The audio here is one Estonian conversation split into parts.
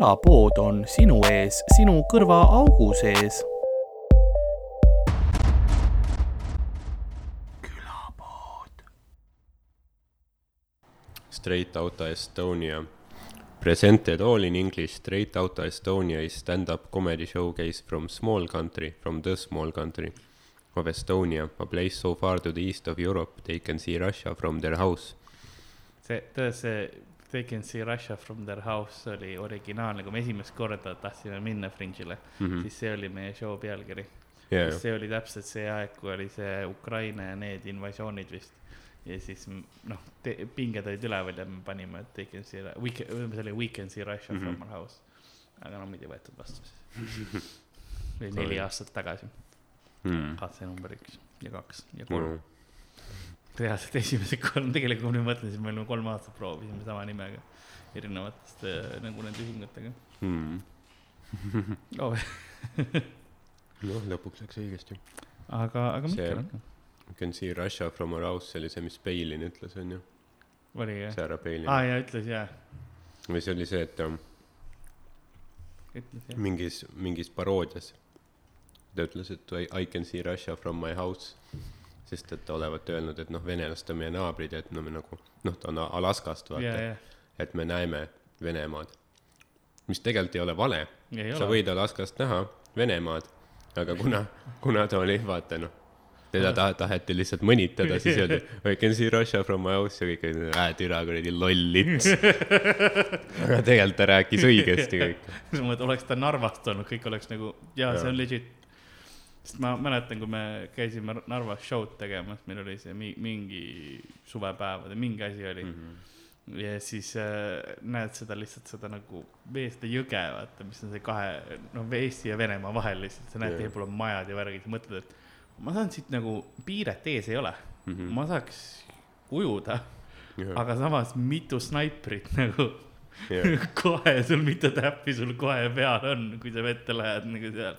külapood on sinu ees, sinu kõrvaaugu sees. Straight Outta Estonia. Presented all in English, Straight Outta Estonia is stand-up comedy showcase from small country, from the small country of Estonia, a place so far to the east of Europe they can see Russia from their house. see, tõesti see They can see Russia from their house oli originaalne, kui me esimest korda tahtsime minna Fringe'ile mm. -hmm. siis see oli meie show pealkiri jaa, see oli täpselt see aeg, kui oli see Ukraina ja need invasioonid vist. ja siis noh, pinged olid üleval ja me panime, et they can see, we can, see oli we can see Russia mm -hmm. from our house. aga no meid ei võetud vastu siis. või neli aastat tagasi, Hmm. HC number üks ja kaks ja kolm. Reaalselt esimese korra, tegelikult kui ma nüüd mõtlen, siis me olime kolm aastat proovisime sama nimega erinevatest äh, nagu nende ühingutega Hmm. oh. noh, lõpuks läks õigesti. aga, aga See- mitte noh, You can see Russia from our house, see oli see, mis Palin ütles, onju. oli jah? see härra Palin aa, ja ütles jaa, või see oli see, et um, ütles jah. mingis, mingis paroodias ta ütles, et I, I can see Russia from my house, sest et olevat öelnud, et noh, venelased on meie naabrid ja et no me nagu noh, ta on Alaskast ja, vaata, ja, et me näeme Venemaad. mis tegelikult ei ole vale, sa ole. võid Alaskast näha Venemaad, aga kuna, kuna ta oli vaata noh, teda ta, taheti lihtsalt mõnitada, siis öeldi I can see Russia from my house ja kõik olid, ää türa kuradi loll lits. aga tegelikult ta rääkis õigesti kõik. selles mõttes, oleks ta Narvast olnud, kõik oleks nagu, jaa, see Jaa. on legit. Sest ma mäletan, kui me käisime Narvas show'd tegemas, meil oli see mi- mingi suvepäev või mingi asi oli mm. -hmm. ja siis äh, näed seda lihtsalt seda nagu vee, seda jõge, vaata, mis on see kahe, noh, Eesti ja Venemaa vahel lihtsalt, sa näed yeah., pool on majad ja värgid mõtled, et ma saan siit nagu piiret ees ei ole mm, -hmm. ma saaks ujuda, aga samas mitu snaiprit nagu Jah. kohe sul mitu täppi sul kohe peal on, kui sa vette lähed nagu seal.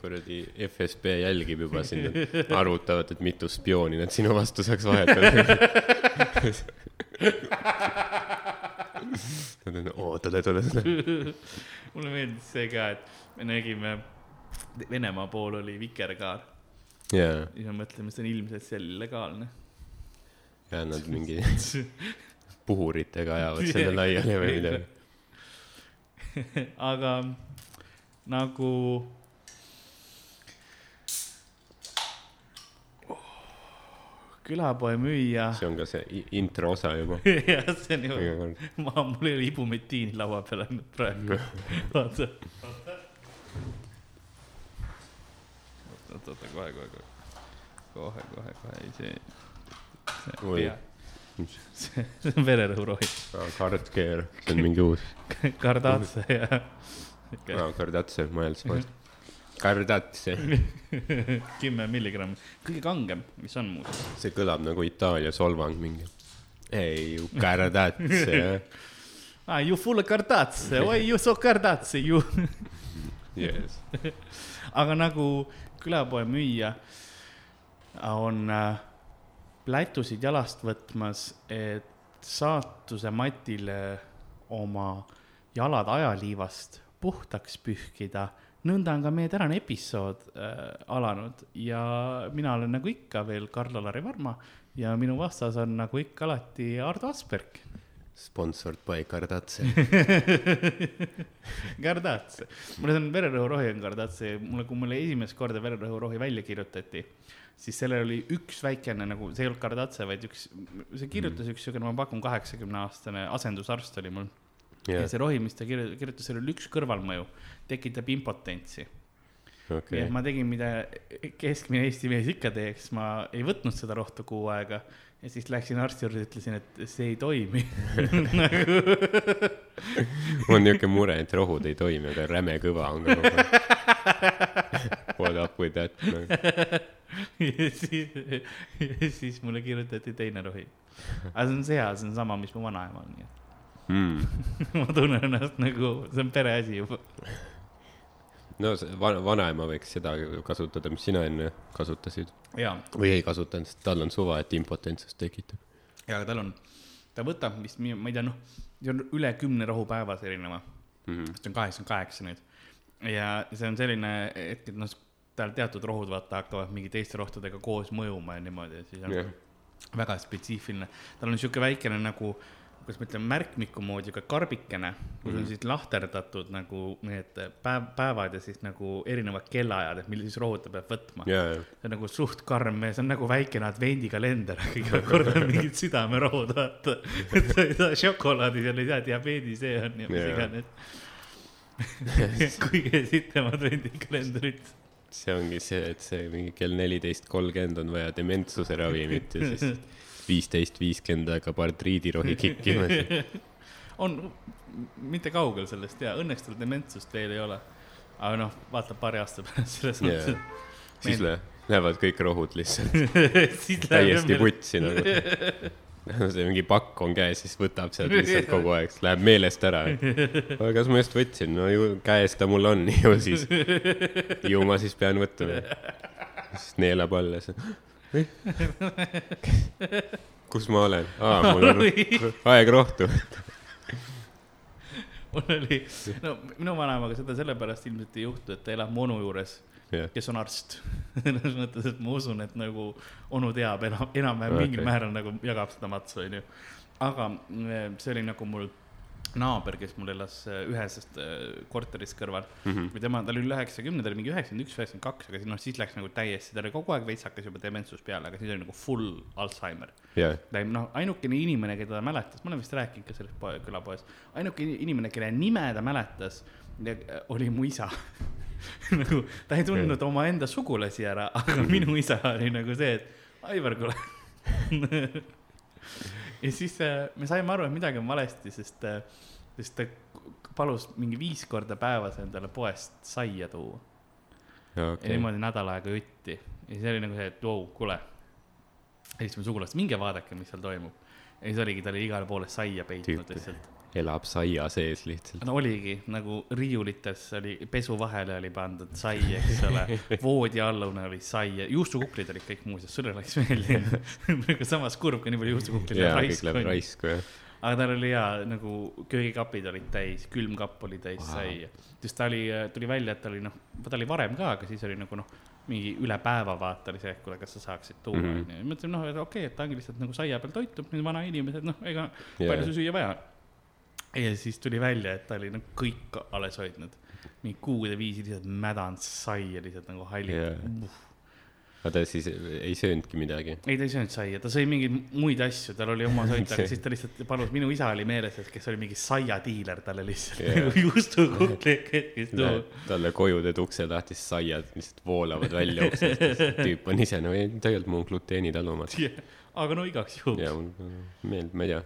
Kuradi FSB jälgib juba sind, arvutavad, et mitu spiooni nad sinu vastu saaks vahetada. oo, tule, tule, tule. mulle meeldis see ka, et me nägime, Venemaa pool oli vikerkaar jaa, ja me mõtlesime, see on ilmselt seal illegaalne. ja nad mingi puhuritega ajavad selle laiali või midagi. aga nagu külapoe müüja. see on ka see intro osa juba. jah, see on ju iga, kord. ma, mul ei ole ibumetiini laua peal ainult praegu. vaata. oota, oota, kohe, kohe, kohe, kohe, kohe, kohe, ei see, Oi. see, see see on vererõhurohi, Kardkeer, see on mingi uus. kardatse ja aa, Kardatse, mõeldes vahest. Kardatse, kümme milligrammi, kõige kangem, mis on muuseas. see kõlab nagu Itaalia solvang mingi. ei, Kardatse, Ah, you full kardatse, why you so kardatse, you. yes. aga nagu külapoe müüja on äh, plätusid jalast võtmas, et saatuse matile oma jalad ajaliivast puhtaks pühkida. Nõnda on ka meie tänane episood äh, alanud ja mina olen nagu ikka veel Karl-Alari Varma ja minu vastas on nagu ikka alati Ardo Asperg. Sponsored by. Gardatse, mulle see on vererõhurohi on Gardatse, mulle, kui mulle esimest korda vererõhurohi välja kirjutati, siis sellel oli üks väikene nagu, see ei olnud Gardatse, vaid üks, see kirjutas mm. üks siukene, ma pakun kaheksakümne aastane asendusarst oli mul yeah.. ja see rohi, mis ta kirjutas, kirjutas, seal oli üks kõrvalmõju, tekitab impotentsi okay.. et, ma tegin, mida keskmine Eesti mees ikka teeks, ma ei võtnud seda rohtu kuu aega ja siis läksin arsti juurde, ütlesin, et see ei toimi nagu mul on niuke mure, et rohud ei toimi, aga räme kõva on ka kogu aeg. What up with that no. ja siis, ja siis mulle kirjutati teine rohi. aga see on see hea, see on sama, mis mu vanaemal, nii et Mm. ma tunnen ennast nagu, see on pereasi juba. no see va- vanaema võiks seda kasutada, mis sina enne kasutasid või ei kasutanud, sest tal on suva, et impotentsust tekitab. ja aga tal on, ta võtab vist, ma ei tea, noh, see on üle kümne rohu päevas erineva Mhm. see on kaheksakümmend kaheksa nüüd. ja see on selline hetk, et noh, tal teatud rohud vaata hakkavad mingi teiste rohtudega koos mõjuma ja niimoodi siis on jah, väga spetsiifiline. tal on sihuke väikene nagu, kuidas ma ütlen, märkmiku moodi ka karbikene, kus on siis lahterdatud nagu need päev, päevad ja siis nagu erinevad kellaajad, et millal siis rohud ta peab võtma. ja, ja, see on nagu suht karm see on nagu väikene advendikalender, iga kord on mingid südamerohud, vaata. et sa ei saa šokolaadi seal ei tea, diabeedi see on ja mis Jaa. iganes. kõige sitem advendikalender üldse. see ongi see, et see mingi kell neliteist kolmkümmend on vaja dementsuse ravimit ja siis viisteist viiskümmend hakkab artriidirohi kikkima. on mitte kaugel sellest ja õnneks tal dementsust veel ei ole. aga noh, vaata paari aasta pärast selles mõttes, siis lä- lähevad kõik rohud lihtsalt täiesti putsi nagu. see mingi pakk on käes, siis võtab sealt lihtsalt kogu aeg, läheb meelest ära. aga kas ma just võtsin, no ju käes ta mul on, ju siis, ju ma siis pean võtma. siis neelab alla see. kus ma olen? aa, mul on aeg rohtu. mul oli, no minu vanaemaga seda sellepärast ilmselt ei juhtu, et ta elab mu onu juures, jah, kes on arst. selles mõttes, et ma usun, et nagu onu teab enam, enam-vähem Okei. mingil määral nagu jagab seda matsu, onju. aga mm, see oli nagu mul naaber, kes mul elas äh, ühes äh, korteris kõrval Mhm. või tema, ta oli üheksakümne, ta oli mingi üheksakümmend üks, üheksakümmend kaks, aga siis noh, siis läks nagu täiesti, tal oli kogu aeg veits hakkas juba dementsus peale, aga siis oli nagu full Alžeimer. jah, ta oli noh, ainukene inimene, keda ta mäletas, ma olen vist rääkinud ka selles poe, külapoes, ainuke ini- inimene, kelle nime ta mäletas, oli mu isa nagu ta ei tundnud omaenda sugulasi ära, aga minu isa oli nagu see, et Aivar, kuule. ja siis äh, me saime aru, et midagi on valesti, sest, sest ta palus mingi viis korda päevas endale poest saia tuua ja okei. niimoodi nädal aega jutti ja siis oli nagu see, et vau, kuule. helistasime sugulast, minge vaadake, mis seal toimub. ja siis oligi, ta oli igale poole saia peitnud lihtsalt. Elab saia sees lihtsalt. no oligi nagu riiulites oli, pesu vahele oli pandud sai, eks ole. voodi allune oli sai juustukuklid olid kõik muuseas, sulle meeldinud. nagu samas kurb, kui nii palju juustukuklid läheb kõik läheb raisku. raisku jah. aga tal oli hea nagu köögikapid olid täis, külmkapp oli täis wow. saia. siis ta oli, tuli välja, et ta oli noh, ta oli varem ka, aga siis oli nagu noh, mingi üle päeva vaata oli see, et kuule, kas sa saaksid tuua Mhm. onju mõtlesin noh, et okei okay,, et ta ongi lihtsalt nagu saia peal toitub, need vanainimesed, noh, ega Jaa. palju sul süüa vaja on. Ja siis tuli välja, et ta oli nagu kõik alles hoidnud. mingi kuude viisi lihtsalt mädanud saia lihtsalt nagu halli Jaa. yeah.. aga ta siis ei söönudki midagi. ei, ta ei söönud saia, ta sõi mingeid muid asju, tal oli oma sõit, aga siis ta lihtsalt palus, minu isa oli meeles, et kes oli mingi saiadiiler talle lihtsalt Jaa. yeah. juustukukli ketkis tuua. talle koju teed ukse lahti, siis saiad lihtsalt voolavad välja uksest. tüüp on ise, no ei, tegelikult mul on gluteenitallumatu. aga no igaks juhuks ja mul meeldib, ma ei tea,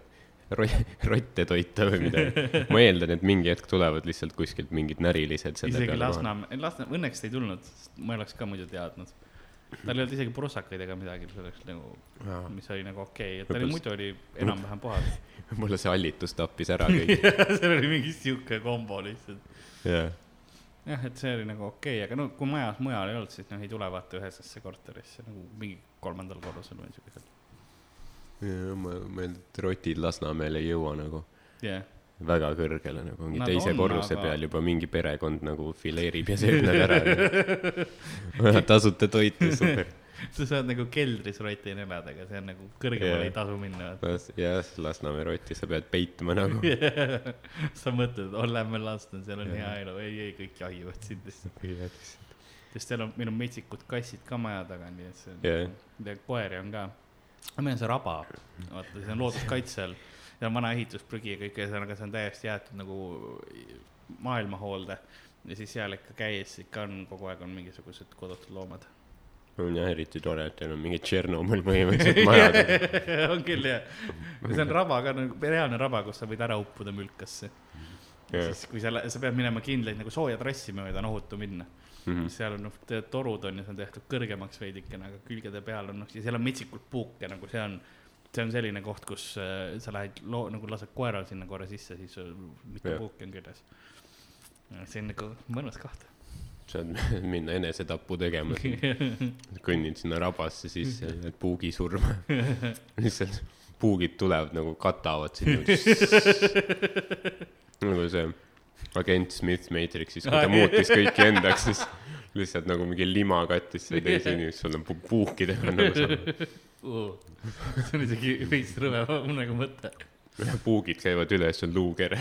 rotte toita või midagi. ma eeldan, et mingi hetk tulevad lihtsalt kuskilt mingid närilised selle isegi peale. Lasnamäe, Lasnamäe, õnneks ei tulnud, ma ei oleks ka muidu teadnud. tal ei olnud isegi prussakaid ega midagi, see oleks nagu, mis oli nagu okei okay., et ta oli Võib-olla- muidu oli enam-vähem puhas. mulle see hallitus tappis ära kõik. seal oli mingi sihuke kombo lihtsalt. jah, jah, et see oli nagu okei okay,, aga no kui majas mujal ei olnud, siis noh, ei tule vaata ühesesse korterisse nagu mingi kolmandal korrusel või siuke. Ma et rotid Lasnamäel ei jõua nagu jah, väga kõrgele nagu mingi Nad teise on, korruse aga- peal juba mingi perekond nagu fileerib ja sööb nad ära. tasuta toitu, super. sa saad nagu keldris rotin elada, aga see on nagu kõrgemale Jah. ei tasu minna. jah, Lasnamäe rotti sa pead peitma nagu. sa mõtled, oh lähme Lasna, seal on hea elu, ei, ei kõik jahivad sind lihtsalt. sest seal on, meil on metsikud kassid ka maja taga, nii et see on yeah., koeri on ka. Meil on see raba, vaata, see on looduskaitse all ja vana ehitusprügi ja kõik, ühesõnaga see on täiesti jäetud nagu maailma hoolde. ja siis seal ikka käies ikka on, kogu aeg on mingisugused kodutud loomad. on jah eriti tore, et teil on mingi Tšernobõl põhimõtteliselt majad. on küll jah, see on raba ka nagu reaalne raba, kus sa võid ära uppuda mülkasse. Jah. siis, kui sa, sa pead minema kindlaid nagu sooja trassi mööda on ohutu minna Mhm. seal on noh, torud on ja see on tehtud kõrgemaks veidikene, aga külgede peal on noh, ja seal on metsikult puuke nagu see on, see on selline koht, kus äh, sa lähed loo-, nagu lased koeral sinna korra sisse, siis äh, mitu Jah. puuki on küljes. see on nagu mõnus koht. saad minna enesetapu tegema, kõnnid sinna rabasse sisse, et puugi surma. lihtsalt puugid tulevad nagu katavad sind. nagu see agent Smith Matrixis, kui ta muutis kõiki endaks, siis lihtsalt nagu mingi lima kattis sai teisi inimesi, sul on pu- puukidega nagu seal. see on isegi veits rõve nagu mõte. puugid käivad üle, siis on luukere.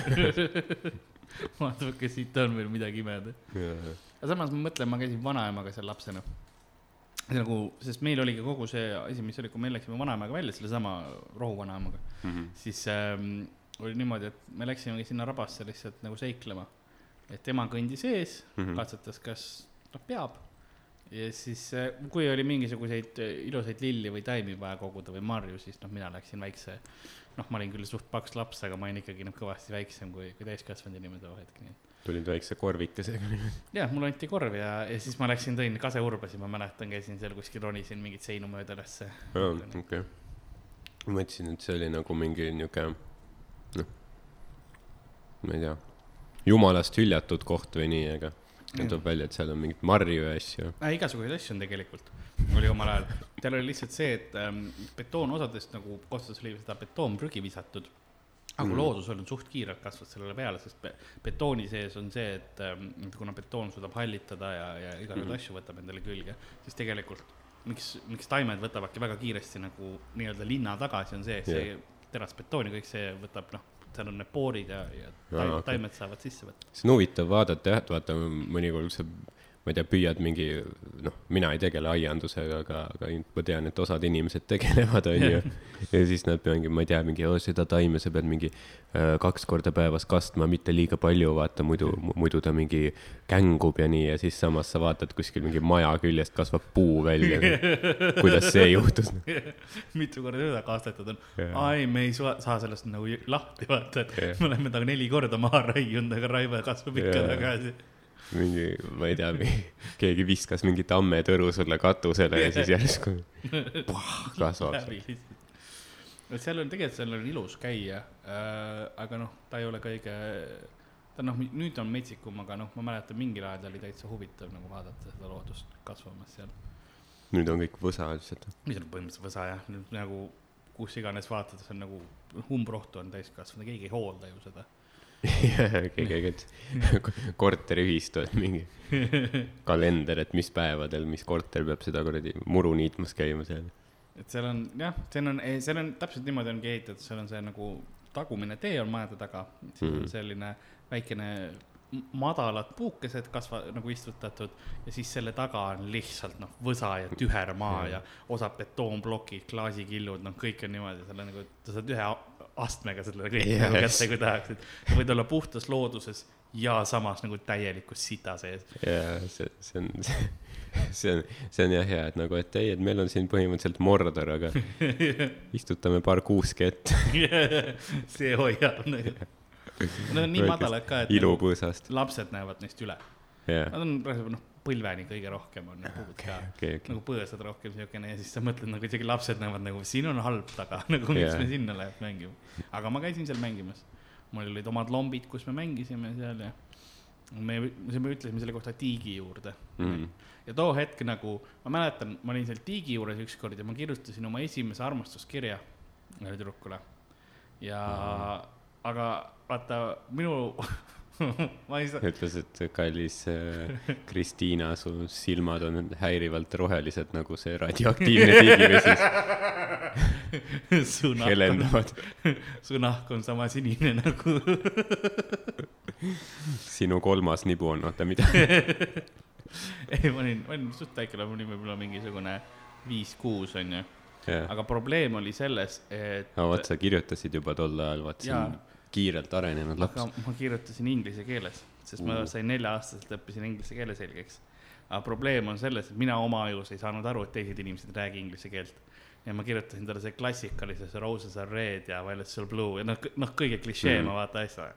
vaatame, kas siit on veel midagi imeda. aga samas ma mõtlen, ma käisin vanaemaga seal lapsena. nagu, sest meil oligi kogu see asi, mis oli, kui me läksime vanaemaga välja, sellesama rohuvanaemaga, siis ähm, oli niimoodi, et me läksimegi sinna rabasse lihtsalt nagu seiklema. et tema kõndis ees mm. -hmm. katsetas, kas noh, peab. ja siis, kui oli mingisuguseid äh, ilusaid lilli või taimi vaja koguda või marju, siis noh, mina läksin väikse, noh, ma olin küll suht paks laps, aga ma olin ikkagi noh, kõvasti väiksem kui, kui täiskasvanud inimene too hetk, nii et tulid väikse korvikesega. jah, mulle anti korv ja, ja siis ma läksin, tõin kaseurbasid, ma mäletan, käisin seal kuskil ronisin mingit seinu mööda ülesse. okei. ma mõtlesin, et see oli nagu mingi niuke, noh, ma ei tea, jumalast hüljatud koht või nii, aga nüüd tuleb välja, et seal on mingit marju ja asju. äh,. igasuguseid asju on tegelikult, oli omal ajal. seal oli lihtsalt see, et ähm, betoonosadest nagu kohtades oli seda betoonprügi visatud. aga mm. loodus on suht kiirelt kasvanud sellele peale, sest be betooni sees on see, et ähm, kuna betoon suudab hallitada ja, ja igasuguseid mm. asju võtab endale külge, siis tegelikult miks, miks taimed võtavadki väga kiiresti nagu nii-öelda linna tagasi, on see, et see terasbetoon ja kõik see võtab noh, seal on need poorid ja, ja taim, Aa, okei. taimed saavad sisse võtta. see on huvitav vaadata jah, et vaata mõnikord sa, ma ei tea, püüad mingi, noh, mina ei tegele aiandusega, aga, aga ma tean, et osad inimesed tegelevad, onju. ja siis nad mingi, ma ei tea, mingi oh, seda taime sa pead mingi äh, kaks korda päevas kastma, mitte liiga palju, vaata muidu, muidu ta mingi kängub ja nii ja siis samas sa vaatad kuskil mingi maja küljest kasvab puu välja. kuidas see juhtus? mitu korda seda kastetud on ai, me ei saa, sellest nagu lahti vaata, et me oleme ta neli korda maha raiunud, aga raive kasvab ikka tagasi. mingi, ma ei tea, keegi viskas mingi tammetõru sulle katusele ja siis järsku kasvab. et seal on tegelikult, seal on ilus käia äh,, aga noh, ta ei ole kõige, ta noh, nüüd on metsikum, aga noh, ma mäletan mingil ajal oli täitsa huvitav nagu vaadata seda loodust kasvamas seal. nüüd on kõik võsa lihtsalt. mis on põhimõtteliselt võsa jah, nüüd nagu kus iganes vaatad, see on nagu umbrohtu on täiskasvanud, keegi ei hoolda ju seda. keegi, et korteriühistu, et mingi kalender, et mis päevadel, mis korter peab seda kuradi muru niitmas käima seal. et seal on jah, seal on, seal on täpselt niimoodi ongi ehitatud, seal on see nagu tagumine tee on majade taga, siis Mhm. on selline väikene madalad puukesed kasva-, nagu istutatud ja siis selle taga on lihtsalt noh, võsa ja tüher maa ja osad betoonplokid, klaasikillud, noh, kõik on niimoodi, seal on nagu, sa saad ühe astmega selle kõik Yes. nagu kätte, kui tahaksid. sa võid olla puhtas looduses ja samas nagu täielikus sita sees. ja see, see on, see on, see on jah hea, et nagu, et ei, et meil on siin põhimõtteliselt Mordor, aga istutame paar kuuske ette. see hoiab nagu. Nad on nii madalad ka, et ilupõõsast. lapsed näevad neist üle. jah, Nad on noh, põlveni kõige rohkem on need puud ka. okei, okei. nagu põõsad rohkem siukene ja siis sa mõtled nagu isegi lapsed näevad nagu siin on halb taga, nagu miks Jaa. me sinna läheb mängima. aga ma käisin seal mängimas. mul olid omad lombid, kus me mängisime seal ja me, me ütlesime selle kohta tiigi juurde Mm. ja too hetk nagu, ma mäletan, ma olin seal tiigi juures ükskord ja ma kirjutasin oma esimese armastuskirja ühele tüdrukule. ja mm., aga vaata minu ma ei saa, ütles, et kallis äh, Kristiina, su silmad on häirivalt rohelised nagu see radioaktiivne tiigivesi, su nahk on, su nahk on sama sinine nagu sinu kolmas nibu on, oota, mida? ei, ma olin, ma olin suht väike, ma olin võib-olla mingisugune viis-kuus onju, aga probleem oli selles, et aga vot sa kirjutasid juba tol ajal, vaat Jaa kiirelt arenenud laps. aga ma kirjutasin inglise keeles, sest ma sain nelja-aastaselt, õppisin inglise keele selgeks. aga probleem on selles, et mina oma ajus ei saanud aru, et teised inimesed ei räägi inglise keelt. ja ma kirjutasin talle see klassikalise, see Roses are red ja Violets are blue ja noh, noh, kõige klišee mm. ma vaata asja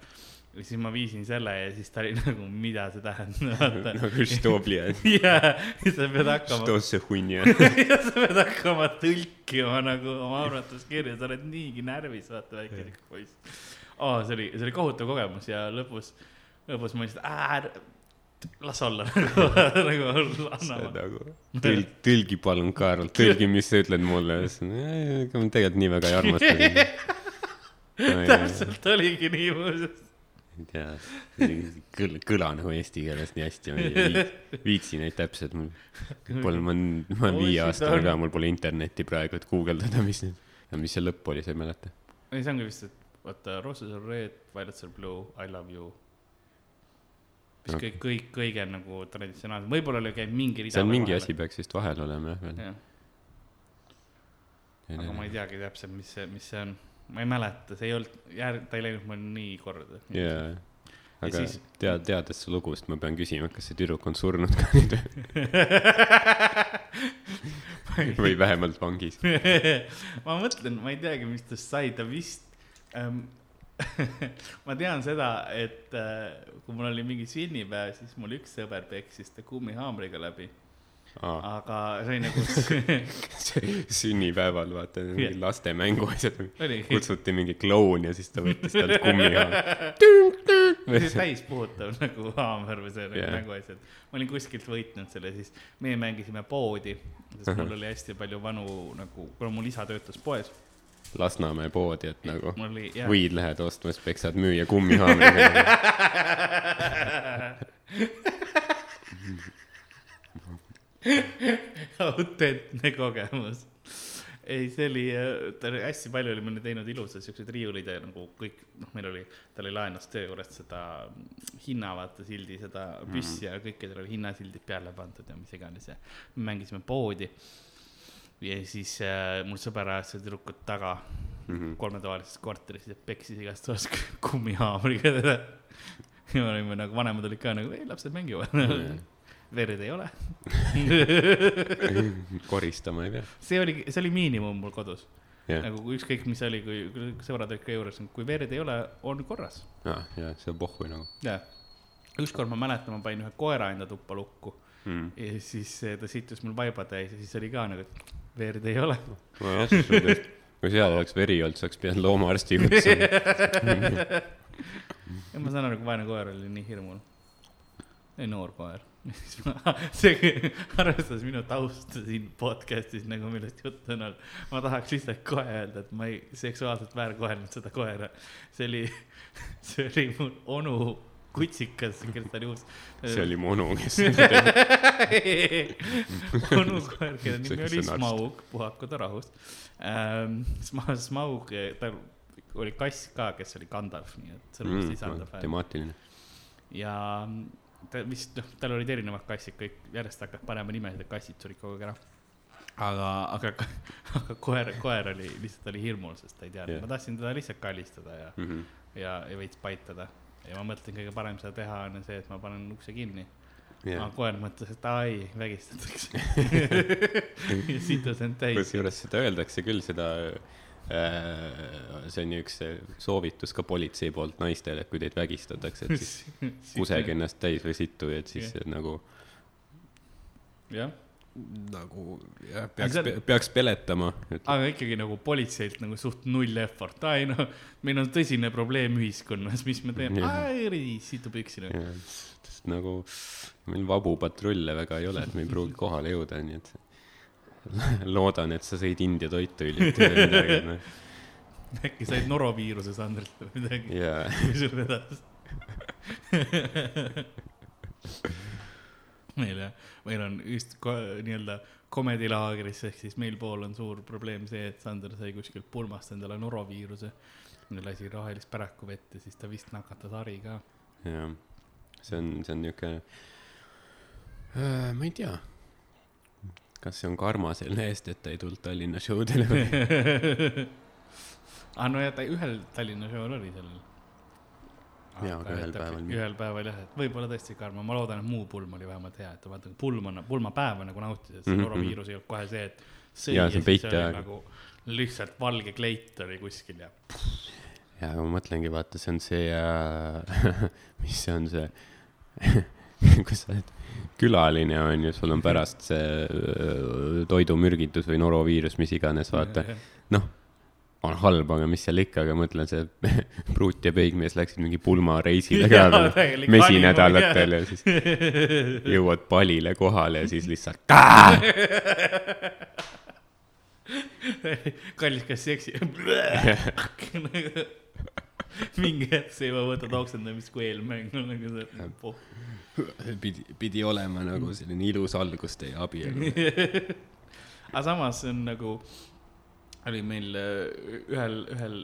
ja siis ma viisin selle ja siis ta oli nagu, mida see tähendab. nagu Štoblia. jaa, sa pead hakkama. Štosse hunja. ja sa pead hakkama tõlkima nagu oma arvates kirja, sa oled niigi närvis, vaata väike poiss oh,. see oli, see oli kohutav kogemus ja lõpus, lõpus ma lihtsalt, las olla nagu, anname. nagu tõlgi, tõlgi palun, Karl, tõlgi, mis sa ütled mulle. ma tegelikult nii väga ei armasta sind. täpselt oligi nii muuseas. ei tea, kõl-, kõla nagu eesti keeles nii hästi, ma ei vii- viitsi neid täpselt, mul pole, ma olen, ma olen viie shit, aastane on. ka, mul pole internetti praegu, et guugeldada, mis need, mis see lõpp oli, sa ei mäleta? ei, see ongi vist, et vaata, roses are red, violets are blue, I love you. mis Okei. kõik, kõik, kõige nagu traditsionaalsem, võib-olla oli käib mingi rida. seal mingi asi. peaks vist vahel olema jah veel. jah, aga ma ei teagi täpselt, mis see, mis see on. ma ei mäleta, see ei olnud, järg-, ta ei läinud mul nii korda. jaa, aga siis- tead, teades su lugust, ma pean küsima, kas see tüdruk on surnud ka nüüd või vähemalt vangis. ma mõtlen, ma ei teagi, mis tast sai, ta vist. ma tean seda, et äh, kui mul oli mingi sünnipäev, siis mul üks sõber peksis ta kummihaamriga läbi, aga see oli nagu sünnipäeval vaata mingi Jah. laste mänguasjad, kutsuti mingi kloun ja siis ta võttis talt kummihaamri. see täispuhutav nagu haamer või see yeah. mänguasjad. ma olin kuskilt võitnud selle, siis meie mängisime poodi, sest mul oli hästi palju vanu nagu, kuna mul isa töötas poes, Lasnamäe poodi, et nagu mul oli võid lähed ostma, siis peksad müüa kummihaamriga. autentne kogemus. ei, see oli, ta oli hästi palju oli meil teinud ilusad siuksed riiulid ja nagu kõik, noh, meil oli, tal oli laenas töö juures seda hinna vaata sildi, seda püssi mm -hmm. ja kõikidel oli hinnasildid peale pandud ja mis iganes ja me mängisime poodi. Ja siis äh, mul sõber ajas seda tüdrukut taga Mhm. kolmetoalises korteris ja peksis igast toast kummihaamriga teda. ja me olime nagu, vanemad olid ka nagu, ei lapsed mängivad verd ei ole. koristama ei pea. see oli, see oli miinimum mul kodus. jah, nagu ükskõik, mis oli, kui sõbrad olid ka juures, kui verd ei ole, on korras. ja, ja see on pohhu nagu jah. ükskord ma mäletan, ma panin ühe koera enda tuppa lukku mm.. ja siis eh, ta sittus mul vaiba täis ja siis oli ka nagu, et verd ei ole. nojah, siis on tõesti, kui seal oleks veri olnud, siis oleks pidanud loomaarsti kutsuma. ja ma saan aru, kui vaene koer oli nii hirmul. ei, noor koer. see, arvestades minu tausta siin podcast'is nagu millest juttu on olnud, ma tahaks lihtsalt kohe öelda, et ma ei seksuaalselt väärkohelnud seda koera. see oli, see oli mu onu kutsikas, kes oli uus. see oli mu onu, kes seda tegi. onu koer, kelle nimi oli. Smaug, puhaku ta rahus ähm,. Sma-, Smaug, tal oli kass ka, kes oli Gandalf, nii et selles mõttes ei saanud ta fänn. Mm, temaatiline. ja ta vist, noh, tal olid erinevad kassid, kõik järjest hakkas panema nimesid, et kassid surid kogu aeg ära. aga, aga, aga koer, koer oli, lihtsalt oli hirmul, sest ta ei teadnud yeah., ma tahtsin teda lihtsalt kallistada ja, Mhm. ja, ja veits paitada. Ja ma mõtlen, kõige parem seda teha on see, et ma panen ukse kinni yeah.. aga, koer mõtles, et ai, vägistatakse. ja situs end täis. kusjuures seda öeldakse küll, seda äh,, see on ju üks soovitus ka politsei poolt naistele, et kui teid vägistatakse, et siis kusege ennast täis või sittu, et siis Jah. nagu, jah, nagu jah, peaks see-, peaks peletama. aga ikkagi nagu politseilt nagu suht null effort, ai noh, meil on tõsine probleem ühiskonnas, mis me teeme, ai, situ püksi noh. sest nagu meil vabu patrulle väga ei ole, et me ei pruugi kohale jõuda, nii et loodan, et sa sõid India toitu hiljuti või midagi, noh. äkki said noroviiruse Sandrilt või midagi, ja, kui sul vedas. meil jah, meil on just nii-öelda komedilaagris ehk siis meil pool on suur probleem see, et Sander sai kuskilt pulmast endale noroviiruse. lasi rohelist päraku vette, siis ta vist nakatas Hari ka. jah, see on, see on niuke, ma ei tea, kas see on karma selle eest, et ta ei tulnud Tallinna show dele või? aa, no ja ta ühel Tallinna show'l oli sellel. Jaa, aga ühel päeval ühel päeval jah, et võib-olla tõesti karma, ma loodan, et muu pulm oli vähemalt hea, et ta vaata, pulm on, pulmapäeva nagu nautis, et see Mhm, noroviirus ei olnud kohe see, et sõi ja see on siis oli peiteaeg. nagu lihtsalt valge kleit oli kuskil ja ja ma mõtlengi, vaata, see on see äh, mis see on see, kui sa oled külaline on ju, sul on pärast see äh, toidumürgitus või noroviirus, mis iganes, vaata. noh, on halb, aga mis seal ikka, aga mõtlen, see pruut ja peigmees läksid mingi pulmareisile ka täielik mesinädalatel ja siis jõuad palile kohale ja siis lihtsalt. kallis, kas seksi? mingi hetk sa juba võtad oksendamist kui eelmäng, nagu see oh.. pidi, pidi olema nagu selline ilus algus teie abielu. aga samas see on nagu, oli meil äh, ühel, ühel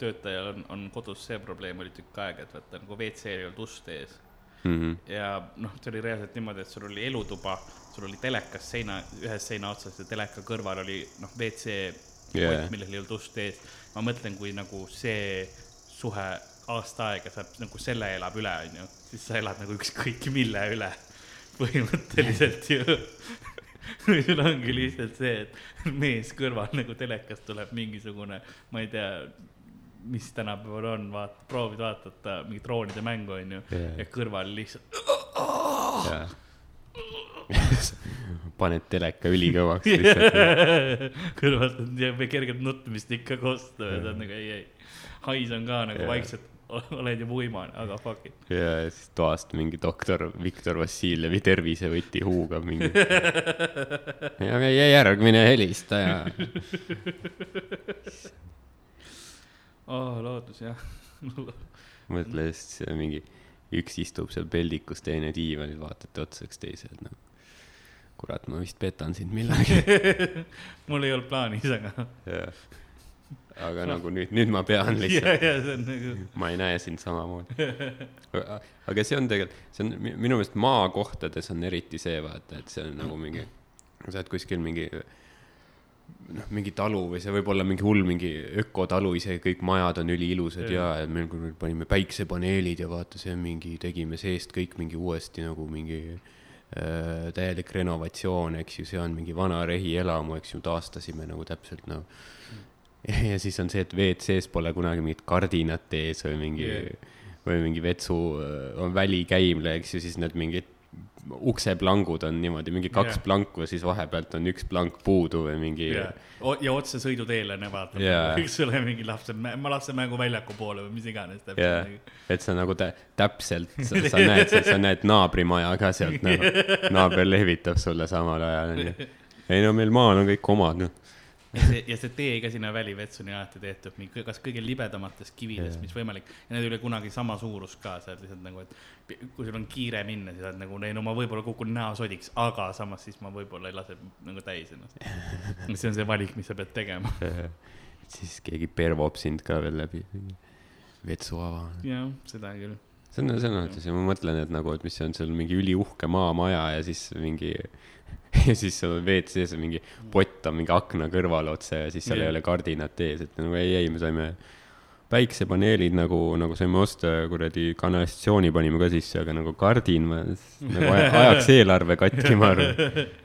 töötajal on, on kodus see probleem oli tükk aega, et vaata nagu WC-l ei olnud ust ees Mhm. ja noh, see oli reaalselt niimoodi, et sul oli elutuba, sul oli telekas seina, ühes seina otsas ja teleka kõrval oli noh, WC kott, millel ei olnud ust ees. ma mõtlen, kui nagu see suhe aasta aega saab nagu selle elab üle, onju, siis sa elad nagu ükskõik mille üle põhimõtteliselt ju. või sul ongi lihtsalt see, et mees kõrval nagu telekast tuleb mingisugune, ma ei tea, mis tänapäeval on, vaata, proovid vaadata mingit droonide mängu, onju Jaa. ja kõrval lihtsalt jaa. paned teleka ülikõvaks lihtsalt. kõrvalt on kergelt nutmist ikka kosta ja ta on nagu ei, ei. hais on ka nagu Jaa. vaikselt, oled juba uimane, aga fuck it. ja siis toast mingi doktor Viktor Vassiljevi tervisevõti huugab mingi. ja meie järgmine helistaja. oh, loodus jah. mõtle siis mingi, üks istub seal peldikus, teine diivanil, vaatate otsa üksteisele, noh. kurat, ma vist petan sind millalgi. mul ei olnud plaanis, aga. Aga nagu nüüd, nüüd ma pean lihtsalt, see on nagu, ma ei näe sind samamoodi. aga see on tegelikult, see on mi- minu meelest maakohtades on eriti see vaata, et see on nagu mingi, sa oled kuskil mingi noh, mingi talu või see võib olla mingi hull mingi ökotalu, isegi kõik majad on üliilusad ja, ja meil, panime päiksepaneelid ja vaata, see on mingi, tegime seest kõik mingi uuesti nagu mingi äh, täielik renovatsioon, eks ju, see on mingi vana rehielamu, eks ju, taastasime nagu täpselt nagu ja siis on see, et WC-s pole kunagi mingit kardinat ees või mingi Yeah. yeah. või mingi vetsu äh, on välikäimle, eks ju, siis need mingid ukseplangud on niimoodi mingi kaks yeah. planku ja siis vahepealt on üks plank puudu või mingi ja, ja otse sõiduteele vaata Jaa. eks ole, mingi lapse, ma lapse mänguväljaku poole või mis iganes täpselt. et sa nagu tä- täpselt, sa, sa näed, sa näed naabrimaja ka sealt nagu, naaber lehvitab sulle samal ajal onju. ei no meil maal on kõik omad noh. Ja see, ja see tee ka sinna välivetsuni alati tehtud mingi, kas kõige libedamatest kividest, Jaa. mis võimalik. ja need ei ole kunagi sama suurus ka, sa oled lihtsalt nagu, et kui sul on kiire minna, siis oled nagu, ei no ma võib-olla kukun näosodiks, aga samas siis ma võib-olla ei lase nagu täis ennast. see on see valik, mis sa pead tegema. siis keegi pervob sind ka veel läbi vetsuava. jah, seda küll. see on selles mõttes ja ma mõtlen, et nagu, et mis see on seal mingi üliuhke maamaja ja siis mingi ja siis seal WC-s on mingi pott on mingi akna kõrval otse ja siis seal Jah. ei ole kardinat ees, et nagu ei, ei, me saime päiksepaneelid nagu, nagu saime osta kuradi kanalisatsiooni panime ka sisse, aga nagu kardin ma nagu aja- ajaks eelarve katki, ma arvan.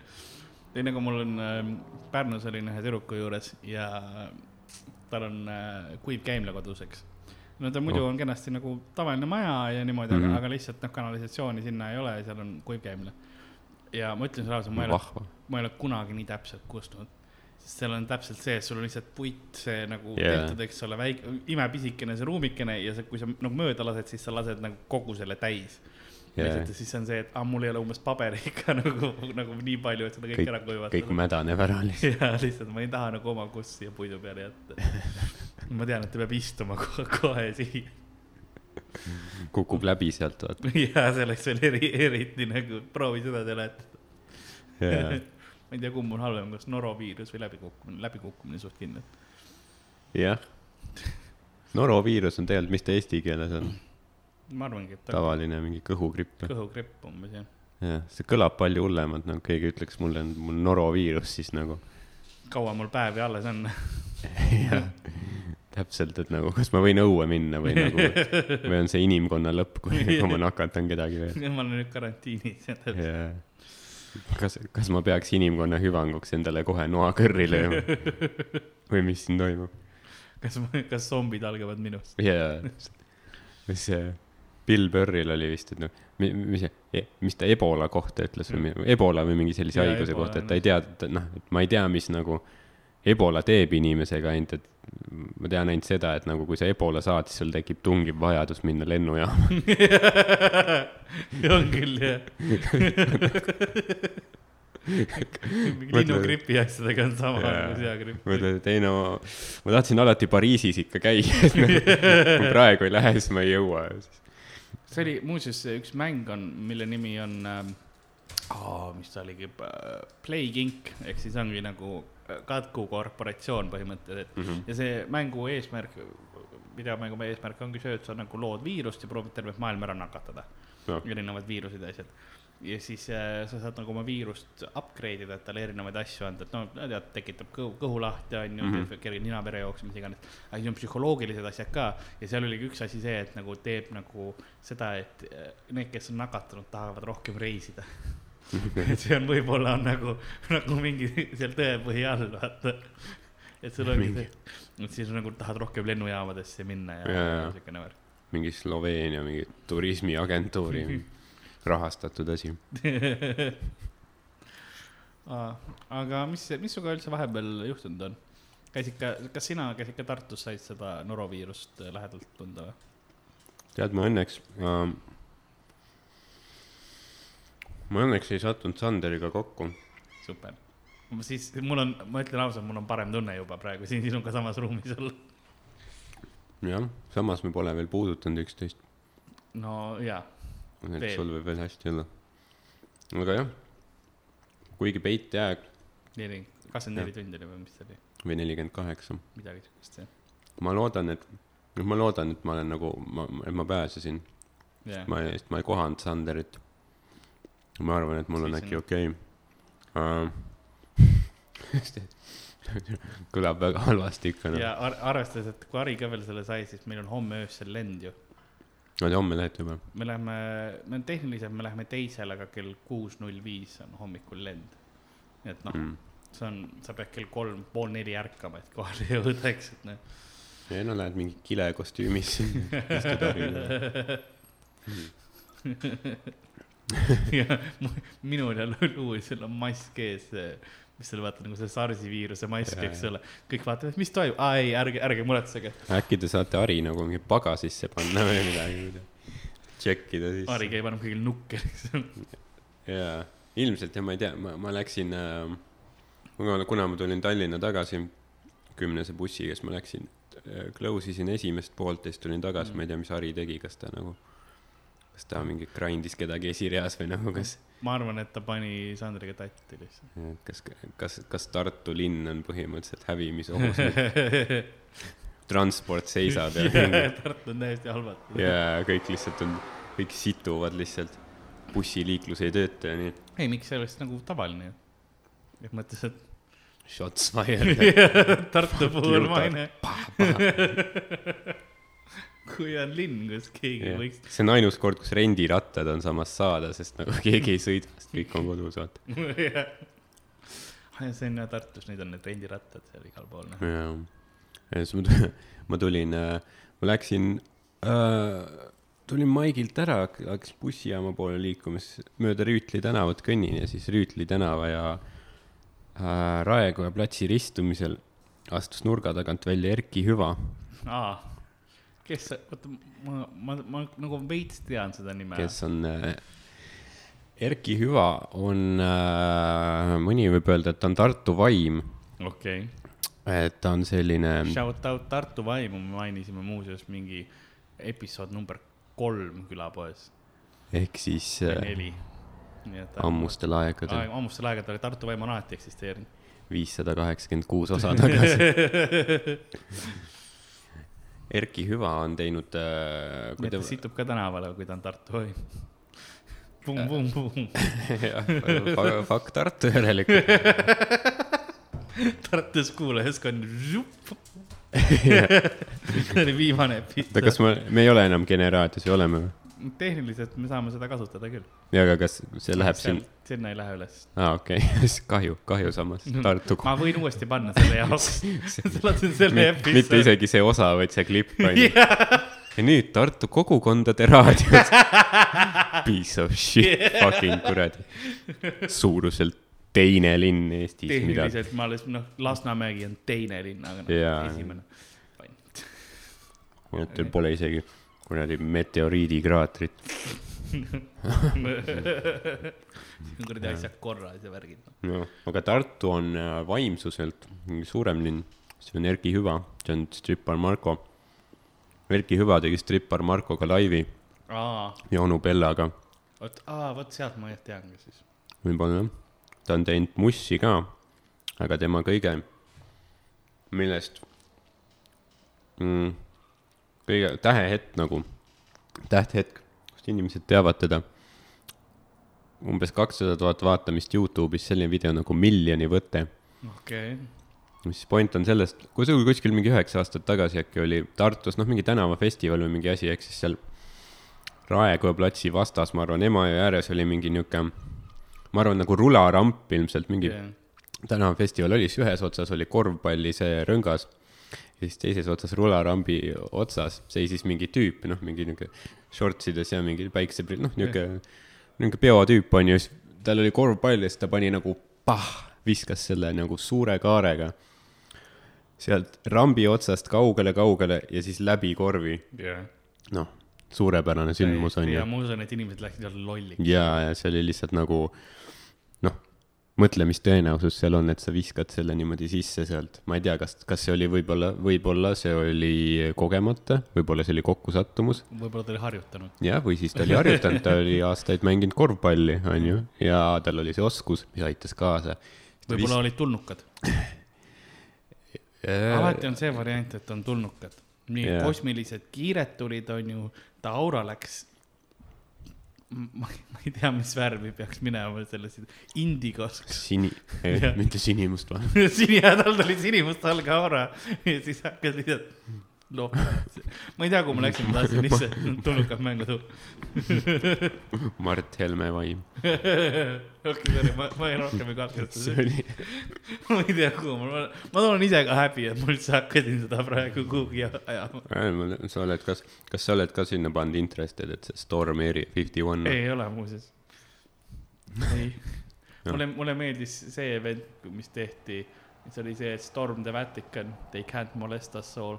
ei, nagu mul on äh, Pärnus olin ühe tüdruku juures ja tal on äh, kuiv käimla kodus, eks. no ta muidu Oh. on kenasti nagu tavaline maja ja niimoodi mm, Mhm. -hmm. aga lihtsalt noh, kanalisatsiooni sinna ei ole ja seal on kuiv käimla. Ja ma ütlen sulle ausalt, ma ei ole, ma ei ole kunagi nii täpselt kustnud. sest seal on täpselt see, et sul on lihtsalt puit, see nagu Jaa. yeah. tehtud, eks ole, väike, imepisikene see ruumikene ja see, kui sa nagu mööda lased, siis sa lased nagu kogu selle täis Jaa. lihtsalt ja siis on see, et aa, mul ei ole umbes paberit ka nagu, nagu nii palju, et seda kõike kõik ära, kuivatada. kõik mädaneb ära lihtsalt. ja lihtsalt ma ei taha nagu oma kussi siia puidu peale jätta. ma tean, et ta peab istuma kohe, kohe siia. Kukub läbi sealt, vaata. ja see oleks veel eri, eriti nagu, proovi seda seletada. jaa, ma ei tea, kumb on halvem, kas noroviirus või läbikukkumine, läbikukkumine suht kindlalt. jah. noroviirus on tegelikult, mis ta eesti keeles on? ma arvangi, et ta tavaline mingi kõhugripp. kõhugripp umbes jah. jah, see kõlab palju hullemalt, nagu keegi ütleks mulle, mul noroviirus, siis nagu kaua mul päevi alles on? jah, täpselt, et nagu kas ma võin õue minna või nagu, või on see inimkonna lõpp, kui, kui ma nakatan kedagi veel. ma olen nüüd karantiinis. jah, kas, kas ma peaks inimkonna hüvanguks endale kohe noa kõrri lööma või mis siin toimub? kas, kas zombid algavad minust? jaa, mis see Bill Burril oli vist, et noh, mis see, mis ta Ebola kohta ütles või Ebola või mingi sellise Jaa, haiguse Ebola kohta, et ta ei tea, et noh, et ma ei tea, mis nagu Ebola teeb inimesega, ainult et ma tean ainult seda, et nagu kui sa Ebola saad, siis sul tekib tungiv vajadus minna lennujaama. on küll jah. mingi linnugripi asjadega on sama nagu seagripp. mõtled, et ei no, ma tahtsin alati Pariisis ikka käia, et kui praegu ei lähe, siis ma ei jõua. see oli muuseas üks mäng on, mille nimi on ähm,, oh, mis ta oligi, Plague Inc ehk siis ongi nagu katku korporatsioon põhimõtteliselt mm. -hmm. ja see mängu eesmärk, videomängu eesmärk ongi see, et sa nagu lood viirust ja proovid tervet maailma ära nakatada Noh. erinevad viirused ja asjad. ja siis äh, sa saad nagu oma viirust upgrade ida, et talle erinevaid asju anda, et no tead, tekitab kõhu, kõhu lahti, on ju mm. -hmm., kerge ninapere jooks, mis iganes. aga siis on psühholoogilised asjad ka ja seal oligi üks asi see, et nagu teeb nagu seda, et äh, need, kes on nakatunud, tahavad rohkem reisida. et see on võib-olla on nagu, nagu mingi seal tõepõhi all, vaata. et sul ongi see, et siis nagu tahad rohkem lennujaamadesse minna ja, ja jaa. siukene värk. mingi Sloveenia mingi turismiagentuuri rahastatud asi. aga mis, mis sinuga üldse vahepeal juhtunud on? käisid ka, kas sina käisid ka Tartus, said seda noroviirust lähedalt tunda või? tead, ma õnneks äh,, ma õnneks ei sattunud Sanderiga kokku. super. siis mul on, ma ütlen ausalt, mul on parem tunne juba praegu siin sinuga samas ruumis olla. jah, samas me pole veel puudutanud üksteist. no jaa, et sul võib veel hästi olla. aga jah, kuigi peitjääk neli, kakskümmend neli tundi oli või mis see oli, või nelikümmend kaheksa, midagi siukest jah. ma loodan, et, noh, ma loodan, et ma olen nagu, ma, et ma pääsesin, jah, ma ei, ma ei kohanud Sanderit. Ma arvan, et mul on äkki okei okay. kõlab väga halvasti ikka noh. ja ar arvestades, et kui Ari ka veel selle sai, siis meil on homme öösel lend ju. no homme lähete juba? me läheme, me tehniliselt me läheme teisele, aga kell kuus null viis on hommikul lend. nii et noh Mm. see on, sa pead kell kolm, pool neli ärkama, et kohale jõuda, eks, et noh. ei no lähed mingi kilekostüümis istud Hariga. ja minul ja Luisel on mask ees, mis seal vaata nagu see SARS-i viiruse mask, eks ole. kõik vaatavad, mis toimub, aa ei, ärge, ärge muretsege. äkki te saate Hari nagu mingi pagasisse panna või midagi, tšekkida siis. Ari käib enam kõigil nukker, eks ole. jaa, ilmselt ja ma ei tea, ma, ma läksin äh,, kuna ma tulin Tallinna tagasi kümnese bussiga, siis ma läksin, close isin esimest poolt ja siis tulin tagasi mm., ma ei tea, mis Hari tegi, kas ta nagu, kas ta mingi grind'is kedagi esireas või nagu kas, ma arvan, et ta pani Sandriga tatti lihtsalt. kas, kas, kas Tartu linn on põhimõtteliselt hävimisohus, transport seisab ja mingi Tartu on täiesti halvatud. ja kõik lihtsalt on, kõik situvad lihtsalt, bussiliiklus ei tööta ja nii, ei, miks see oleks nagu tavaline ju. et mõttes, et shots fired. Tartu puhul maine. kui on linn, kus keegi Yeah. võiks. see on ainus kord, kus rendirattad on samas saada, sest nagu keegi ei sõida, sest kõik on kodus, vaata. see on jah Tartus, nüüd on need rendirattad seal igal pool, noh. jaa. ja siis ma tulin, ma tulin, ma läksin äh,, tulin Maigilt ära, hakkasin bussijaama poole liikuma, siis mööda Rüütli tänavat kõnnin ja siis Rüütli tänava ja äh, Raekoja platsi ristumisel astus nurga tagant välja Erki Hüva. aa, kes, oota, ma, ma, ma nagu veits tean seda nime. kes on äh,, Erki Hüva on äh,, mõni võib öelda, et ta on Tartu vaim, okei et ta on selline okay.. Shout out Tartu vaimu, me mainisime muuseas mingi episood number kolm külapoes, ehk siis äh, neli. ammustel aegadel, ammustel aegadel Tartu vaim on alati eksisteerinud. viissada kaheksakümmend kuus osa tagasi. Erki Hüva on teinud äh,, nii et ta ta, situb ka tänavale, kui ta on Tartu vaim. Pum, pum, pum. jah, fakt Tartu järelikult. Tartus kuulajaskond. see oli viimane oota, episood. kas me, me ei ole enam generaatios või oleme või? tehniliselt me saame seda kasutada küll. ja, aga kas see läheb siin, sinna ei lähe üles. aa okei okay., kahju, kahju samas, Tartu. ma võin uuesti panna selle jaoks. sa lasid selle mitte episoodi. isegi see osa, vaid see klipp on ju. ja nüüd Tartu kogukondade raadios. Piece of shit, fucking kuradi. suuruselt teine linn Eestis, mida. tehniliselt ma alles, noh, Lasnamägi on teine linn, aga noh Jaa., esimene. et teil pole isegi kuradi meteoriidikraatrit. kuradi asjad korras ja värgid. jah, aga Tartu on äh, vaimsuselt suurem linn, see on Erki Hüva, see on strippar Marko. Erki Hüva tegi strippar Markoga laivi ja onu Bellaga, vot, aa, vot sealt ma jah teangi siis. võib-olla jah. ta on teinud Mussi ka, aga tema kõige, millest mm, kõige tähehetk nagu, tähthetk, kust inimesed teavad teda. umbes kakssada tuhat vaatamist Youtube'is selline video nagu Miljoni võte okei okay., mis point on sellest, kui see oli kuskil mingi üheksa aastat tagasi äkki oli Tartus noh, mingi tänavafestival või mingi asi, ehk siis seal Raekoja platsi vastas, ma arvan, Emajõe ääres oli mingi niuke, ma arvan, nagu rularamp ilmselt mingi yeah. tänavafestival oli, siis ühes otsas oli korvpalli see rõngas ja siis teises otsas rularambi otsas seisis mingi tüüp, noh, mingi niuke shortsides ja mingi päikseprill, noh, niuke, niuke peotüüp on ju, siis tal oli korvpall ja siis ta pani nagu pah, viskas selle nagu suure kaarega sealt rambi otsast kaugele-kaugele ja siis läbi korvi, jah. noh, suurepärane sündmus on ja ju. ma usun, et inimesed läksid jälle lolliks. ja, ja see oli lihtsalt nagu noh, mõtle, mis tõenäosus seal on, et sa viskad selle niimoodi sisse sealt, ma ei tea, kas, kas see oli võib-olla, võib-olla see oli kogemata, võib-olla see oli kokkusattumus võib-olla ta oli harjutanud. jah, või siis ta oli harjutanud, ta oli aastaid mänginud korvpalli, onju, ja tal oli see oskus, mis aitas kaasa. võib-olla olid tulnukad. alati on see variant, et on tulnukad. nii yeah. kosmilised kiired tulid, on ju, ta aura läks. Ma ma ei tea, mis värvi peaks minema selles indigos. sini, mitte sinimust või? sinihädal tuli sinimustvalge aura ja siis hakkas lihtsalt loopima. ma ei tea, kuhu ma läksin, ma tahtsin lihtsalt tulnukad mängu tuua. Mart Helme vaim. okei, sorry, ma, ma ei rohkem ei katkesta see. oli, ma ei tea, kuhu ma, ma olen ise ka häbi, et ma üldse hakkasin seda praegu kuhugi ajama. sa oled, kas, kas sa oled ka sinna pannud interested, et see Storm Area fifty one? ei ole muuseas. ei, mulle, mulle meeldis see event, mis tehti, mis oli see, Storm the Vatican, they can't molest us all.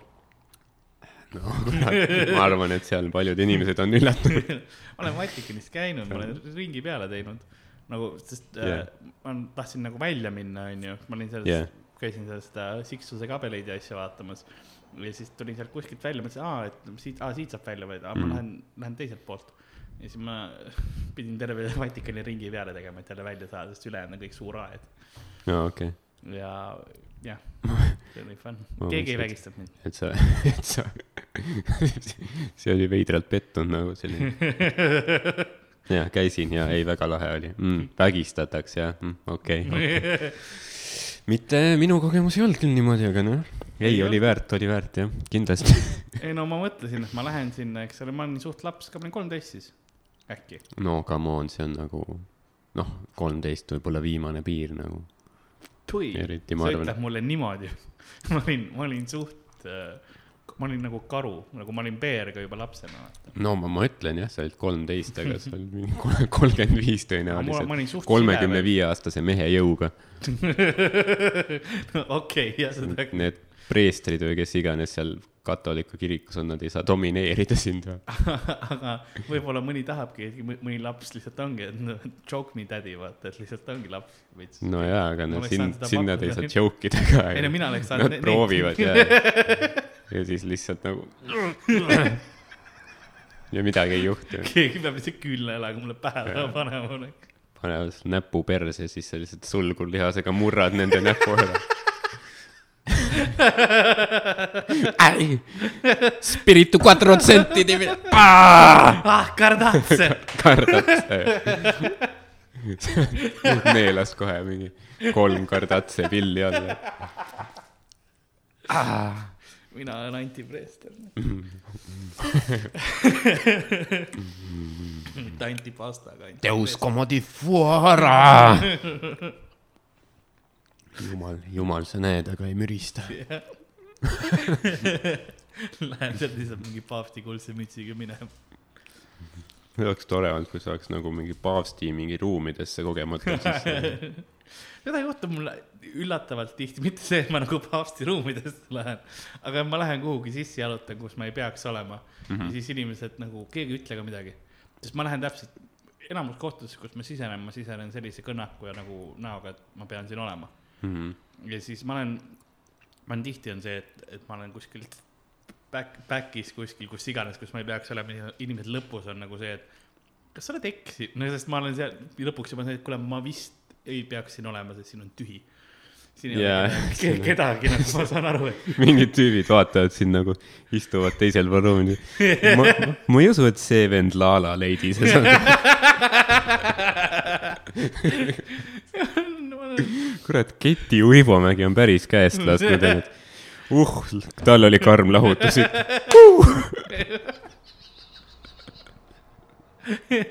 No ma arvan, et seal paljud inimesed on üllatunud. ma olen Vatikanis käinud, ma olen ringi peale teinud nagu, sest Jah. yeah. äh, ma tahtsin nagu välja minna, onju, ma olin selles yeah., käisin seal seda Siksuse kabeleid ja asja vaatamas. ja siis tulin sealt kuskilt välja, mõtlesin, aa, et siit, aa, siit saab välja võtta, aa, ma Mm. lähen, lähen teiselt poolt. ja siis ma pidin terve Vatikani ringi peale tegema, et jälle välja saada, sest ülejäänud on kõik suur aed. no okei okay., ja, jah, see oli fun keegi ei vägistanud mind. et sa, et sa, see oli veidralt pettunud nagu selline. ja käisin ja ei, väga lahe oli mm,. vägistatakse jah mm,, okei okay. mitte minu kogemus ei olnud küll niimoodi, aga noh, ei, Ei oli väärt, oli väärt jah, kindlasti. ei no ma mõtlesin, et ma lähen sinna, eks ole, ma olin suht laps, ka ma olin kolmteist siis, äkki. no come on, see on nagu noh, kolmteist võib-olla viimane piir nagu. tui, sa ütled mulle niimoodi. ma olin, ma olin suht, ma olin nagu karu, nagu ma olin ka juba lapsena. no ma, ma ütlen jah, sa olid kolmteist, aga sa olid mingi kol- kolmkümmend viis tõenäoliselt. kolmekümne. viie aastase mehe jõuga. okei, jah, seda. Need preestrid või kes iganes seal katoliku kirikus on, nad ei saa domineerida sind või? aga võib-olla mõni tahabki, et mõ- mõni laps lihtsalt ongi, et no, joke me daddy, vaata, et lihtsalt ongi laps veits. no jaa, aga oleks sind sind nad ei saa joke ida ka. ei no mina oleks saanud Nad proovivad ja, ja siis lihtsalt nagu. ja midagi ei juhtu. keegi peab lihtsalt küünlaelaga mulle pähe panema. panevad sulle näpu perse, siis sa lihtsalt sulgurlihasega murrad nende näpu ära. Spiritu quattro centidi. ah, kardatse. kardatse. neelas kohe mingi kolm kardatse pilli alla. mina olen Anti Preester. mitte Anti Pastaga. Deus comodi fuara. jumal, jumal, sa näed, aga ei mürista. Lähen sealt lihtsalt mingi paavsti kuldse mütsiga minema. oleks tore olnud, kui sa oleks nagu mingi paavsti mingi ruumidesse kogemata sisse. seda juhtub mulle üllatavalt tihti, mitte see, et ma nagu paavsti ruumidesse lähen, aga ma lähen kuhugi sisse jalutan, kus ma ei peaks olema mm. -hmm. ja siis inimesed nagu, keegi ei ütle ka midagi. sest ma lähen täpselt, enamus kohtades, kus ma sisenen, ma sisenen sellise kõnnaku ja nagu näoga, et ma pean siin olema. Mhm. ja siis ma olen, ma olen tihti on see, et, et ma olen kuskil back, back'is kuskil, kus iganes, kus ma ei peaks olema, inimesed lõpus on nagu see, et kas sa oled eksinud, no sest ma olen seal lõpuks juba see, et kuule, ma vist ei peaks siin olema, sest siin on tühi. siin ei Jaa, ole ke- on- kedagi, nagu ma saan aru, et mingid tüübid vaatavad sind nagu, istuvad teisel ruumi. ma, ma ei usu, et see vend Lala leidis. kurat, Keti Uibomägi on päris käest lasknud ennast. uh, tal oli karm lahutus.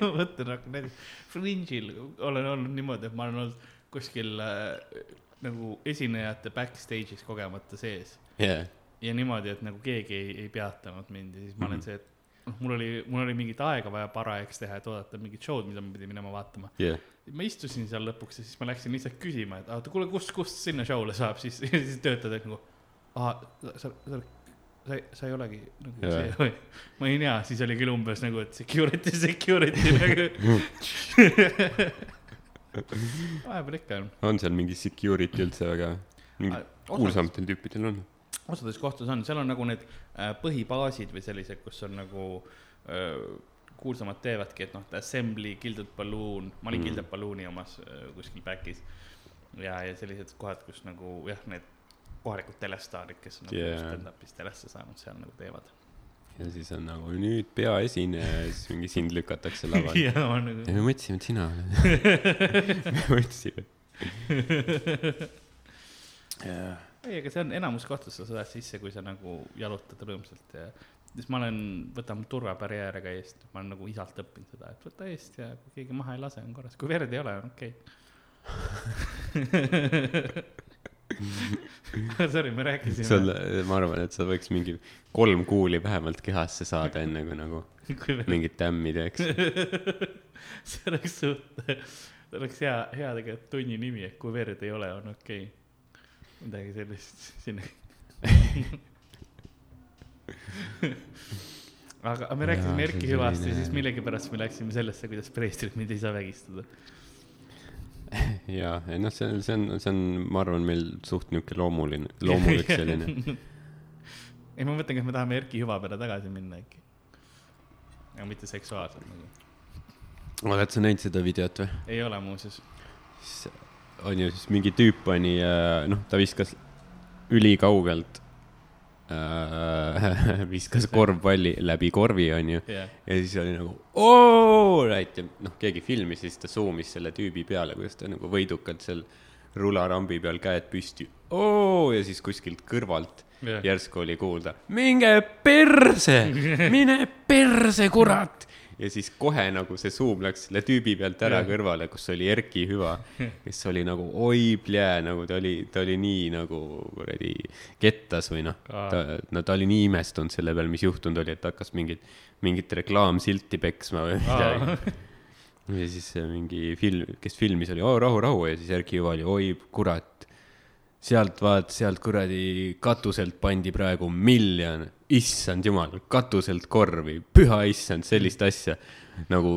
ma mõtlen, aga näiteks Fringe'il olen olnud niimoodi, et ma olen olnud kuskil äh, nagu esinejate backstage'is kogemata sees jah, ja niimoodi, et nagu keegi ei, ei peatanud mind ja siis ma Mhm. olen see, et noh, mul oli, mul oli mingit aega vaja parajaks teha, et oodata mingit show'd, mida ma pidin minema vaatama. jah. Ma istusin seal lõpuks ja siis ma läksin lihtsalt küsima, et oota, kuule, kust, kust sinna show'le saab, siis, siis töötajad nagu, aa, sa, sa, sa, sa ei olegi nagu Jaa. see või? ma ei tea, siis oli küll umbes nagu, et security, security nagu. vahepeal ikka on. on seal mingi security üldse väga, mingi kuulsamatel tüüpidel on? osades kohtades on, seal on nagu need äh, põhibaasid või sellised, kus on nagu äh, kuulsamad teevadki, et noh, Assembly, Gilded Balloon, ma olin Mm. Gilded Ballooni omas äh, kuskil back'is. ja, ja sellised kohad, kus nagu jah, need kohalikud telestaarid, kes on nagu yeah. stand-up'is telesse saanud, seal nagu teevad. ja siis on nagu nüüd peaesineja ja siis mingi sind lükatakse lavale. ja nagu ja me mõtlesime, et sina oled. me mõtlesime. ei, aga see on enamus kohtades sa saad sisse, kui sa nagu jalutad rõõmsalt ja siis ma olen, võtan turvabarjääre ka eest, ma olen nagu isalt õppinud seda, et võta eest ja kui keegi maha ei lase, on korras, kui verd ei ole, on okei okay. Sorry, me rääkisime. sul, ma arvan, et sa võiks mingi kolm kuuli vähemalt kehasse saada, enne kui nagu mingit tämmi teeks. see oleks suht, see oleks hea, hea tegelikult tunni nimi, et kui verd ei ole, on okei okay.. midagi sellist sinna. aga aga me Jaa, rääkisime Erki Hüvast ja siis millegipärast me läksime sellesse, kuidas preestrid mind ei saa vägistada. ja, ei noh, see on, see on, see on, ma arvan, meil suht niuke loomuline, loomulik selline. ei, ma mõtlen, kas me tahame Erki Hüva peale tagasi minna äkki. aga mitte seksuaalselt nagu. oled sa näinud seda videot või? ei ole muuseas. siis on ju siis mingi tüüp pani, noh, ta viskas ülikaugelt äh, viskas korvpalli läbi korvi, onju. jah, ja siis oli nagu oo, right. Ja noh, keegi filmis ja siis ta suumis selle tüübi peale, kuidas ta nagu võidukalt seal rularambi peal käed püsti, oo ja siis kuskilt kõrvalt jah. järsku oli kuulda, minge perse, mine perse, kurat. Ja siis kohe nagu see suum läks selle tüübi pealt ära Jah. kõrvale, kus oli Erki Hüva, kes oli nagu oi pljää, nagu ta oli, ta oli nii nagu kuradi kettas või noh, ta, no ta oli nii imestunud selle peale, mis juhtunud oli, et hakkas mingit, mingit reklaamsilti peksma või midagi. ja siis mingi film, kes filmis oli, oo rahu, rahu ja siis Erki Hüva oli, oi kurat, sealt vaat, sealt kuradi katuselt pandi praegu miljon, issand jumal, katuselt korvi, püha issand, sellist asja nagu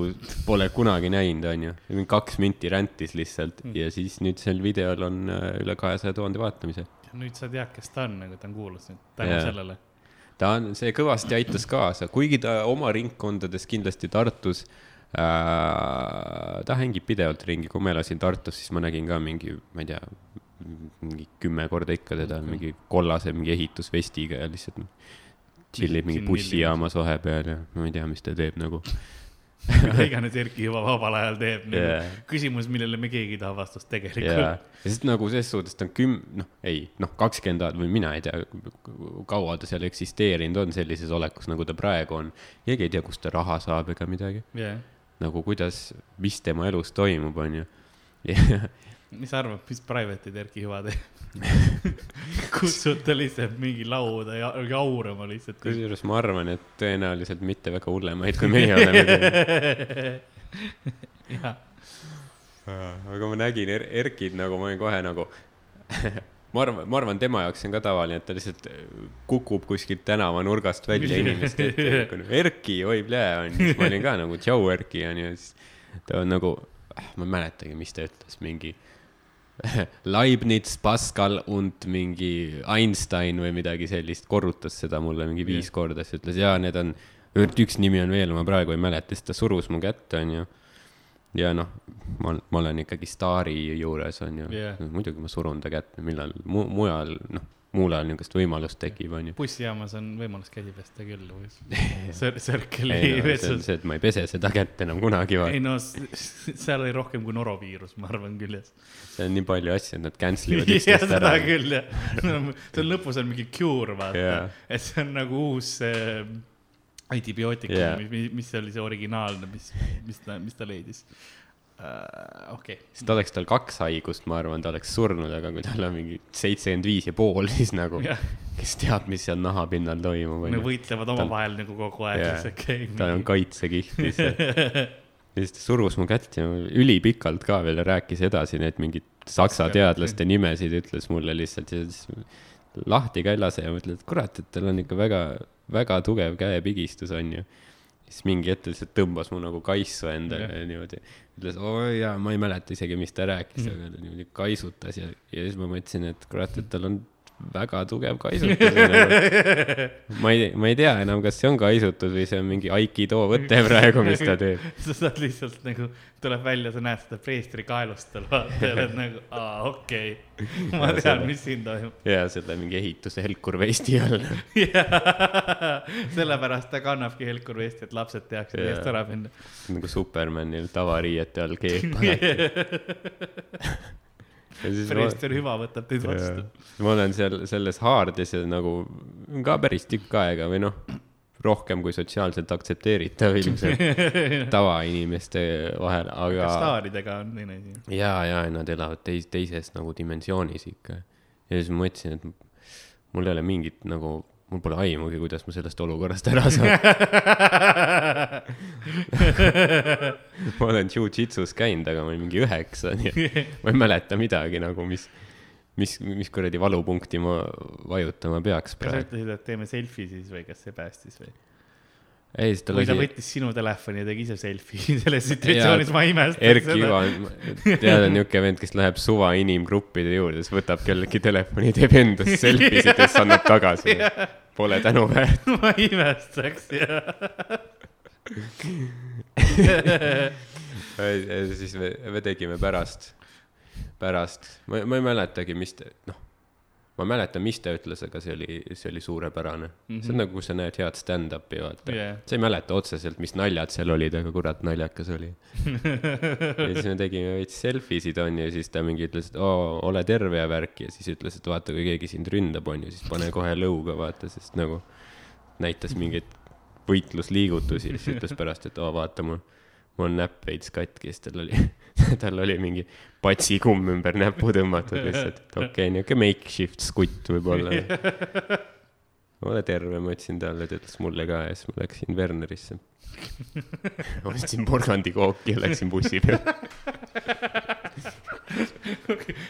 pole kunagi näinud, onju. kaks minti räntis lihtsalt ja siis nüüd sel videol on äh, üle kahesaja tuhande vaatamise. nüüd sa tead, kes ta on, nagu ta on kuulus nüüd tänu Jaa. sellele. ta on, see kõvasti aitas kaasa, kuigi ta oma ringkondades kindlasti Tartus äh,, ta hängib pidevalt ringi, kui ma elasin Tartus, siis ma nägin ka mingi, ma ei tea, mingi kümme korda ikka teda okay. mingi kollase mingi ehitusvestiga ja lihtsalt tšillib mingi bussijaamas vahepeal ja ma ei tea, mis ta teeb nagu mida iganes Erki juba vabal ajal teeb nagu. yeah.. küsimus, millele me keegi ei taha vastust ja tegelikult. sest nagu ses suhtes ta on küm-, noh, ei, noh, kakskümmend aastat või mina ei tea, kaua ta seal eksisteerinud on sellises olekus, nagu ta praegu on. keegi ei tea, kust ta raha saab ega midagi. jah, nagu kuidas, mis tema elus toimub, onju. mis sa arvad, mis private'id Erki Hüva teeb? kutsud ta lihtsalt mingi lauda ja jaurama lihtsalt. kusjuures ma arvan, et tõenäoliselt mitte väga hullemaid, kui meie oleme teinud. aga ma nägin er Erkit nagu, ma olin kohe nagu, ma arvan, ma arvan, tema jaoks see on ka tavaline, et ta lihtsalt kukub kuskilt tänavanurgast välja inimeste ette. Erki, oi plee, onju, siis ma olin ka nagu tšau, Erki, onju, siis ta on nagu, ma ei mäletagi, mis ta ütles, mingi Leibniz, Pascal und mingi Einstein või midagi sellist, korrutas seda mulle mingi viis Jah. korda, siis ütles jaa, need on, üks nimi on veel, ma praegu ei mäleta, siis ta surus mu kätte, onju ja noh, ma, ma olen ikkagi staari juures, onju Jah. muidugi ma surun ta kätte, millal mu, mujal, noh, muul ajal niisugust võimalust tekib, onju. bussijaamas on võimalus käsi pesta küll või Circle'i ei no on vetsus. see, et ma ei pese seda kätt enam kunagi, ei no seal oli rohkem kui noroviirus, ma arvan küll jah. see on nii palju asju, et nad cancel ivad üksteist seda ära. küll jah. see on lõpus on mingi cure vaata yeah., et see on nagu uus äh, antibiootikum Jaa. yeah., mis, mis oli see originaalne, mis, mis ta, mis ta leidis uh,. okei sest oleks tal kaks haigust, ma arvan, ta oleks surnud, aga kui tal on mingi seitsekümmend viis ja pool, siis nagu okay., jah, kes teab, mis seal nahapinnal toimub, nad võitlevad omavahel nagu kogu aeg Jaa. lihtsalt käib. tal on kaitsekiht lihtsalt. ja siis ta surus mu kätt ja ülipikalt ka veel rääkis edasi neid mingeid saksa teadlaste nimesid, ütles mulle lihtsalt ja siis lahti lase ja mõtled, et kurat, et tal on ikka väga, väga tugev käepigistus onju. Siis mingi hetk lihtsalt tõmbas mu nagu kaisu endale ja niimoodi, ütles, oo jaa, ma ei mäleta isegi, mis ta rääkis, aga ta niimoodi kaisutas ja, ja siis ma mõtlesin, et kurat, et tal on väga tugev kaisutus nagu.. ma ei, ma ei tea enam, kas see on kaisutus või see on mingi aikido võte praegu, mis ta teeb. sa saad lihtsalt nagu, tuleb välja, sa näed seda preestri kaelust tal, vaata ja oled nagu, aa, okei okay.. ma Ja tean selle-, mis siin toimub. ja selle mingi ehituse helkur vesti all. sellepärast ta kannabki Helkur vesti, et lapsed teaksid eest ära minna. nagu Supermanil tavariiete all keep siis ma, preester hüva võtab teid vastu. ma olen seal selles haardis ja nagu ka päris tükk aega või noh, rohkem kui sotsiaalselt aktsepteeritav ilmselt tavainimeste vahel, aga staaridega on teine asi. ja, ja nad elavad teis-, teises nagu dimensioonis ikka. ja siis ma mõtlesin, et mul ei ole mingit nagu, mul pole aimugi, kuidas ma sellest olukorrast ära saan. ma olen jujitsus käinud, aga ma olin mingi üheksa, nii et ma ei mäleta midagi nagu, mis, mis, mis kuradi valupunkti ma vajutama peaks kas sa praegu. ütlesid, et teeme selfie siis või kas see päästis või? ei, siis ta või ta lasi, võttis sinu telefoni ja tegi ise selfie selles situatsioonis, ma imestan Erki Ivan, tead, on niuke vend, kes läheb suva inimgruppide juurde, siis võtab kellegi telefoni, teeb endast selfie sid ja siis annab tagasi. Pole tänuväärt. ma imestaks jah. siis me, me tegime pärast, pärast, ma, ma ei mäletagi, mis noh, ma mäletan, mis ta ütles, aga see oli, see oli suurepärane mm. -hmm. see on nagu, kui sa näed head stand-up'i, vaata yeah.. sa ei mäleta otseselt, mis naljad seal olid, aga kurat, naljakas oli. ja siis me tegime veits selfie sid, onju, ja siis ta mingi ütles, et oo, ole terve ja värk ja siis ütles, et vaata, kui keegi sind ründab, onju, siis pane kohe lõuga, vaata, sest nagu näitas mingeid võitlusliigutusi ja siis ütles pärast, et oo, vaata mul, mul on näpp veits katki, siis tal oli, tal oli mingi patsikumm ümber näpu tõmmatud lihtsalt, et okei okay,, niuke makeshift skutt võib-olla. ole terve, ma ütlesin talle, ta ütles mulle ka ja siis ma läksin Wernerisse. ostsin porgandikooki ja läksin bussi peale.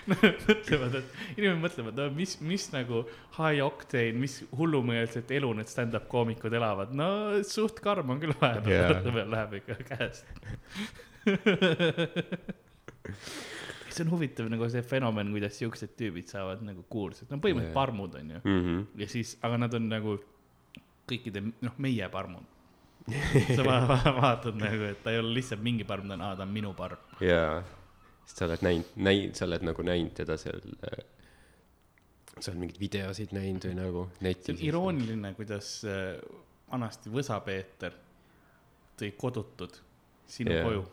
mõtlevad, et inimesed mõtlevad, no mis, mis nagu high octane, mis hullumeelset elu need stand-up koomikud elavad, no suht karm on küll vahepeal yeah., läheb ikka käest. see on huvitav nagu see fenomen, kuidas siuksed tüübid saavad nagu kuulsad, no põhimõtteliselt yeah. parmud on ju. Mhm. ja siis, aga nad on nagu kõikide, noh, meie parmud. sa va va vaatad nagu, et ta ei ole lihtsalt mingi parm, ta on, aa, ta on minu parm. jaa, sest sa oled näinud, näinud, sa oled nagu näinud teda seal äh, sa oled mingeid videosid näinud või nagu see netis on. irooniline, kuidas äh, vanasti Võsa-Peeter tõi kodutud sinu yeah. koju.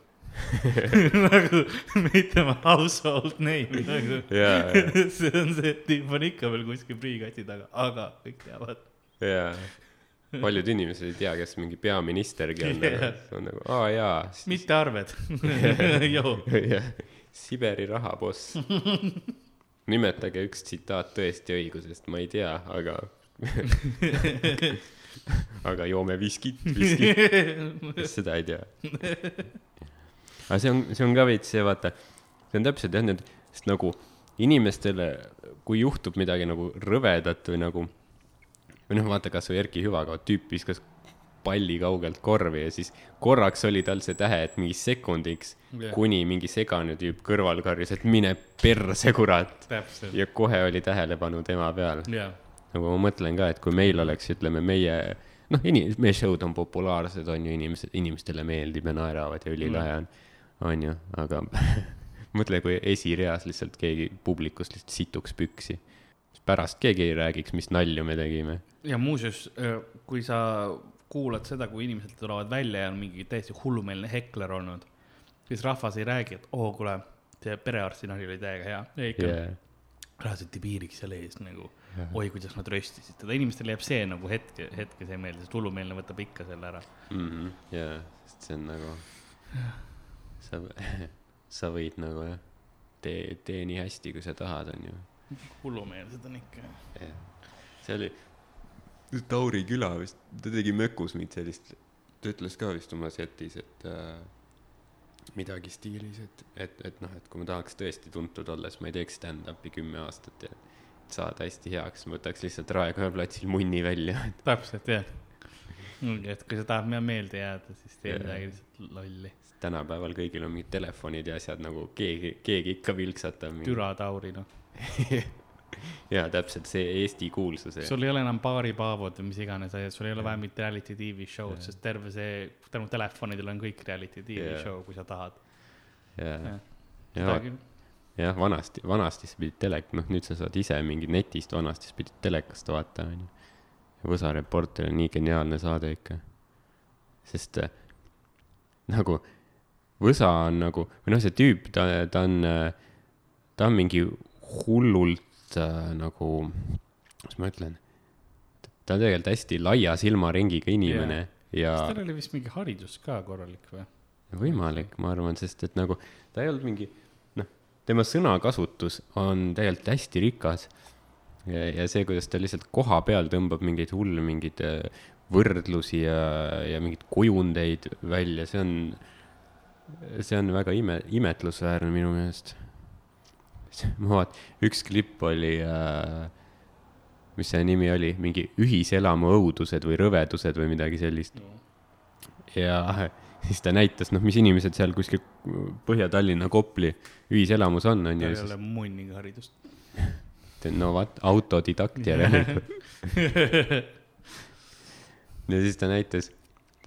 Nagu made them a household name nagu. Jaa, jaa. see on see, et tüüp on ikka veel kuskil priikasti taga, aga kõik teavad. jaa, paljud inimesed ei tea, kes mingi peaministergi on yeah., on nagu, aa jaa. mitte arved. joo, Siberi rahaboss. nimetage üks tsitaat tõesti õigusest, ma ei tea, aga aga joome viskit, viskit, seda ei tea. Aga see on, see on ka veits see, vaata, see on täpselt jah, need, sest nagu inimestele, kui juhtub midagi nagu rõvedat või nagu, või noh, vaata kasvõi Erki Hüvaga, tüüp viskas palli kaugelt korvi ja siis korraks oli tal see tähe, et mingi sekundiks yeah. kuni mingi segane tüüp kõrval karjus, et mine perse, kurat. ja kohe oli tähelepanu tema peal. jaa, nagu ma mõtlen ka, et kui meil oleks, ütleme, meie, noh, meie show'd on populaarsed, on ju, inimesed, inimestele meeldib ja naeravad ja ülilahe on, on ju, aga mõtle, kui esireas lihtsalt keegi publikust lihtsalt situks püksi. pärast keegi ei räägiks, mis nalju me tegime. ja muuseas, kui sa kuulad seda, kui inimesed tulevad välja ja on mingi täiesti hullumeelne hekler olnud, siis rahvas ei räägi, et oo, kuule, see perearsti nali oli täiega hea. ja ikka yeah. Reaalselt piiriks seal ees nagu Jah. oi, kuidas nad röstisid teda, inimestele jääb see nagu hetke, hetke see meelde, sest hullumeelne võtab ikka selle ära. mm. -hmm. jaa, sest see on nagu, sa, sa võid nagu jah, tee, tee nii hästi, kui sa tahad, on ju hullumeelsed on ikka. see oli Tauri küla vist, ta tegi Mökus mingit sellist, ta ütles ka vist oma setis, et äh, midagi stiilis, et, et, et noh, et kui ma tahaks tõesti tuntud olla, siis ma ei teeks stand-up'i kümme aastat ja et saada hästi heaks, ma võtaks lihtsalt Raekoja platsil munni välja. täpselt, jah. et kui sa tahad me- meelde jääda, siis tee Jah. midagi lihtsalt lolli. Tänapäeval kõigil on mingid telefonid ja asjad nagu keegi, keegi ikka vilksatab. türa Tauri, noh. jaa, täpselt see Eesti kuulsuse. sul ei ole enam baaripaavod või mis iganes sul ei ole vaja mingit reality tv show'd, sest terve see, tänu telefonidele on kõik reality tv Jah. show, kui sa tahad. jaa, jaa jah, vanasti, vanasti sa pidid telek-, noh, nüüd sa saad ise mingi netist, vanasti sa pidid telekast vaatama, onju. ja Võsa Reporter on nii geniaalne saade ikka. sest äh, nagu Võsa on nagu, või noh, see tüüp, ta, ta on, ta on mingi hullult äh, nagu, kuidas ma ütlen, ta on tegelikult hästi laia silmaringiga inimene ja kas tal oli vist mingi haridus ka korralik või? võimalik, ma arvan, sest et nagu ta ei olnud mingi, noh, tema sõnakasutus on tegelikult hästi rikas. ja, ja see, kuidas ta lihtsalt koha peal tõmbab mingeid hulle mingeid äh, võrdlusi ja, ja mingeid kujundeid välja, see on, see on väga ime, imetlusväärne minu meelest. ma vaat-, üks klipp oli äh, mis see nimi oli, mingi ühiselamu õudused või rõvedused või midagi sellist. ja siis ta näitas, noh, mis inimesed seal kuskil Põhja-Tallinna Kopli ühiselamus on, on tal ju ei. ole munnigi haridust. no vaat, autodidakt järelikult. ja siis ta näitas,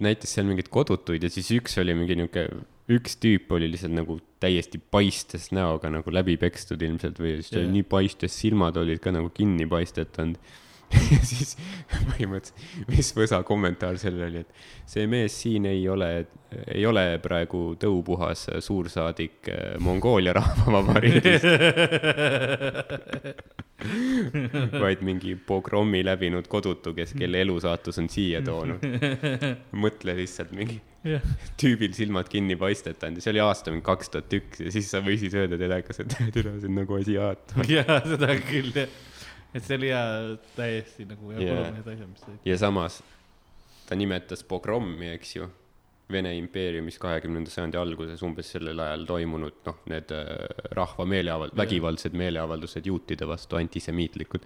näitas seal mingeid kodutuid ja siis üks oli mingi niuke, üks tüüp oli lihtsalt nagu täiesti paistes näoga nagu läbi pekstud ilmselt või siis ta oli nii paistes, silmad olid ka nagu kinni paistetanud. ja siis põhimõtteliselt, mis Võsa kommentaar sellele oli, et see mees siin ei ole, ei ole praegu tõupuhas suursaadik äh, Mongoolia rahvavabariigis, vaid mingi pogrommi läbinud kodutu, kes, kelle elusaatus on siia toonud. mõtle lihtsalt mingi jah, tüübil silmad kinni paistetanud ja see oli aasta mingi kaks tuhat üks ja siis sa võisid öelda telekas, et türa, see on nagu asiaat. jaa, seda küll jah. et see oli jaa, täiesti nagu Jaa. yeah., need asjad, mis sa ütlesid. ja samas ta nimetas pogrommi, eks ju, Vene impeeriumis kahekümnenda sajandi alguses umbes sellel ajal toimunud, noh, need äh, rahva meeleavald-, vägivaldsed meeleavaldused juutide vastu, antisemiitlikud.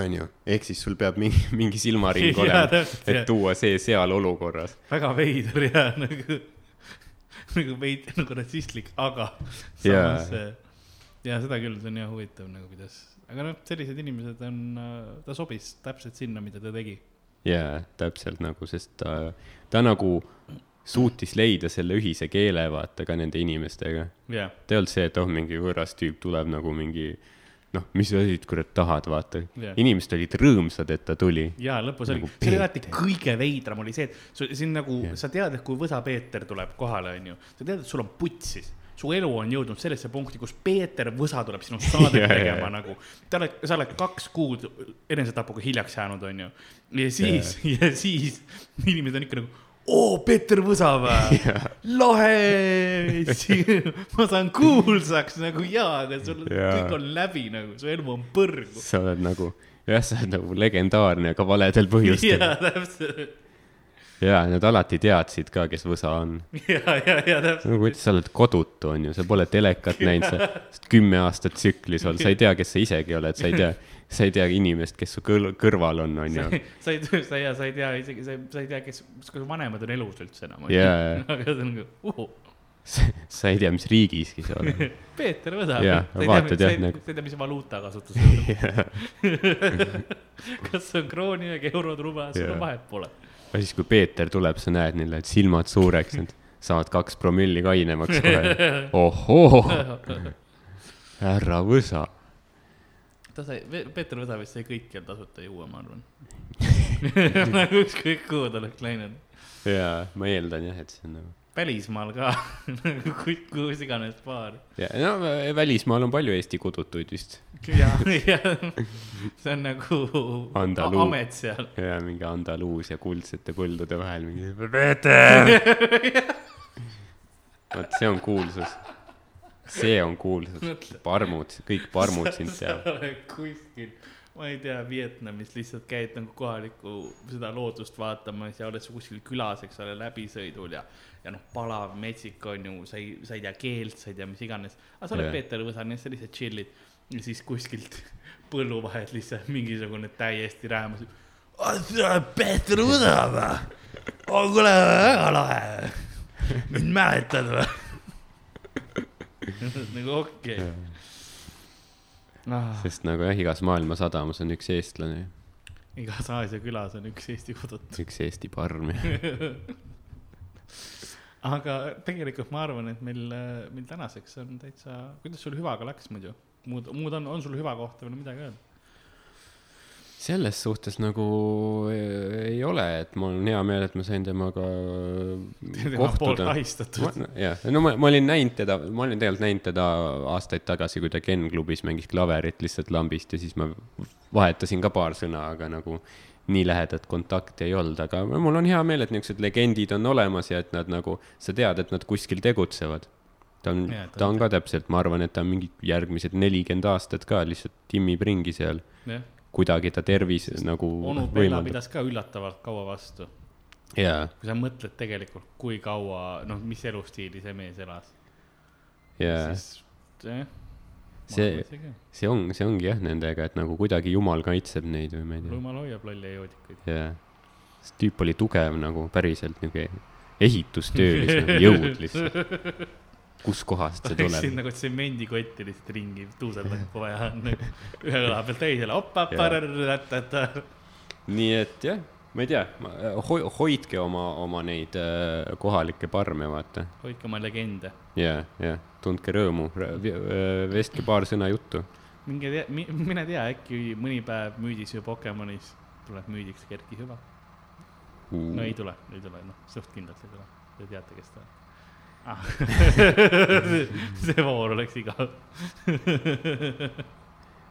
On ju, ehk siis sul peab mingi, mingi silmaring olema, et tuua see seal olukorras. väga veider ja nagu, nagu veid-, nagu rassistlik, aga samas yeah. ja seda küll, see on jah huvitav nagu kuidas, aga noh, sellised inimesed on, ta sobis täpselt sinna, mida ta tegi. jaa, täpselt nagu, sest ta, ta nagu suutis leida selle ühise keele, vaata ka nende inimestega. jah, ta ei olnud see, et oh, mingi võõras tüüp tuleb nagu mingi noh, mis sa siis kurat tahad, vaata Jah. inimesed olid rõõmsad, et ta tuli. ja lõpus oli Nagu, see oli alati kõige veidram oli see, et su- siin nagu Jah. sa tead, et kui Võsa Peeter tuleb kohale, onju, sa tead, et sul on putsis su elu on jõudnud sellesse punkti, kus Peeter Võsa tuleb sinu saadet jaa, tegema jaa. nagu. sa oled, sa oled kaks kuud enesetapuga hiljaks jäänud, onju. ja siis, ja siis inimesed on ikka nagu, oo, Peeter Võsa või? lahe, ma saan kuulsaks nagu jaa, aga sul Jaa. kõik on läbi nagu, su elu on põrgu. sa oled nagu, jah, sa oled nagu legendaarne, aga valedel põhjustel. jaa, täpselt. Ja nad alati teadsid ka, kes võsa on. ja, ja, ja täpselt. no kuidas sa oled kodutu, onju, sa pole telekat näinud, sa kümme aastat tsüklis olnud, sa ei tea, kes sa isegi oled, sa ei tea, sa ei tea inimest, kes su kõr- kõrval on, onju. sa ei, sa ei, sa ei tea isegi, sa ei, sa ei tea, kes, kas su vanemad on elus üldse enam. Aga see on nagu uhu,, sa ei tea, mis riigiski sa oled. Peeter. Jaa, vaatad jah, nagu- sa ei tea, mis valuuta kasutusel on. kas see on krooni või eurod, rublas, Jaa. no vahet pole. Ja siis, kui Peeter tuleb, sa näed neil need silmad suureks, nad saavad kaks promilli kainemaks kohe. ohoo, härra Võsa. ta sai, Peeter Võsa vist sai kõikjal tasuta juua, ma arvan. nagu ükskõik kuhu ta oleks läinud. jaa, ma eeldan jah, et see on nagu. Välismaal ka, nagu kus, iganes baar. ja no välismaal on palju Eesti kodutuid vist. ja, ja see on nagu Andaluu. amet seal. ja mingi Andaluusia kuldsete põldude vahel mingi Peeter. vot see on kuulsus. see on kuulsus. parmud, kõik parmud sind sa teavad. oled kuskil, ma ei tea, Vietnamis lihtsalt käid nagu kohalikku seda loodust vaatamas ja oled sa kuskil külas, eks ole, läbisõidul ja, ja noh, palav metsik on ju, sa ei, sa ei tea keelt, sa ei tea, mis iganes. aga sa oled yeah. Peeter Võsan ja sa lihtsalt chill'id ja siis kuskilt põllu vahelt lihtsalt mingisugune täiesti räämas. Peeter Võsa või? oh kuule, väga lahe. mind mäletad või? nagu okei okay.. Ah, sest nagu jah, igas maailma sadamas on üks eestlane, igas Aasia külas on üks Eesti kodut. üks Eesti parm ja aga tegelikult ma arvan, et meil, meil tänaseks on täitsa, kuidas sul hüvaga läks muidu? muud, muud on, on sul hüva kohta veel midagi öelda? Selles suhtes nagu eh, ei ole, et mul on hea meel, et ma sain temaga kohtuda. jah, no ma, ma olin näinud teda, ma olin tegelikult näinud teda aastaid tagasi, kui ta Ken klubis mängis klaverit lihtsalt lambist ja siis ma vahetasin ka paar sõna, aga nagu nii lähedat kontakti ei olnud, aga mul on hea meel, et niisugused legendid on olemas ja et nad nagu, sa tead, et nad kuskil tegutsevad. ta on ta on ka täpselt, ma arvan, et ta on mingi järgmised nelikümmend aastat ka lihtsalt timmib ringi seal, jah, kuidagi ta tervis nagu onu Bella pidas ka üllatavalt kaua vastu. jaa, kui sa mõtled tegelikult, kui kaua, noh, mis elustiili see mees elas, jaa, siis jah. See- see on, see ongi jah nendega, et nagu kuidagi jumal kaitseb neid või ma ei tea. jumal hoiab lolle joodikuid. jaa, see tüüp oli tugev nagu päriselt nagu ehitustööline jõud lihtsalt. kuskohast see tuleb? nagu tsemendikotti lihtsalt ringi tuuseldanud kohe ja nagu ühe õla pealt teisele, opa, nii et jah, ma ei tea ho, hoidke oma, oma neid äh, kohalikke parme, vaata. hoidke oma legende. ja, ja tundke rõõmu, vestke paar sõna juttu. minge tea, mine tea, äkki mõni päev müüdis ju Pokemonis tuleb müüdiks Kerki Hüva. no ei tule, ei tule, noh, suht kindlalt ei tule. Te teate, kes ta on ah. see voor oleks igav.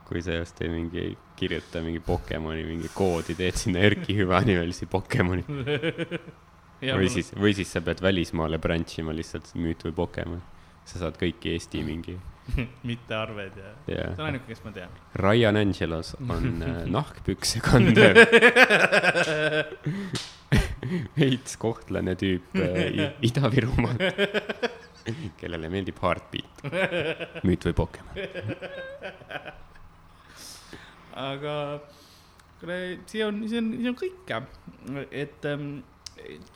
kui sa just ei mingi, kirjuta mingi Pokemoni mingi koodi, teed sinna Erki Hüvanimelisi Pokemoni. või siis, või siis sa pead välismaale branch ima lihtsalt müüt või Pokemon. sa saad kõiki Eesti mingi mitte arved ja, ja see on ainuke, kes ma tean. Ryan Angelos on äh, nahkpükse kandev veits kohtlane tüüp äh, I- Ida-Virumaal, kellele meeldib Heartbeat, müüt või Pokemon. aga see on, see on, see on kõik et ähm,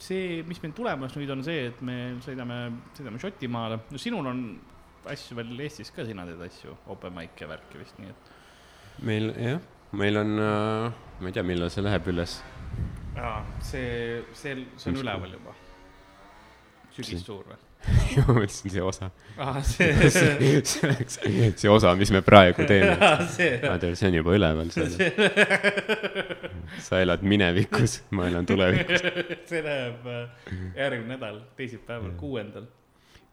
see, mis meil tulemas nüüd on see, et me sõidame, sõidame Šotimaale, no sinul on asju veel Eestis ka, sina teed asju, open mic ja värki vist, nii et. meil jah, meil on äh,, ma ei tea, millal see läheb üles. aa, see, see, see on üleval juba. sügissuur või? ma mõtlesin see osa, aa, see, see see oleks see osa, mis me praegu teeme. see, see on juba üleval, sa elad minevikus, ma elan tulevikus. see läheb äh, järgmine nädal, teisipäeval, kuuendal.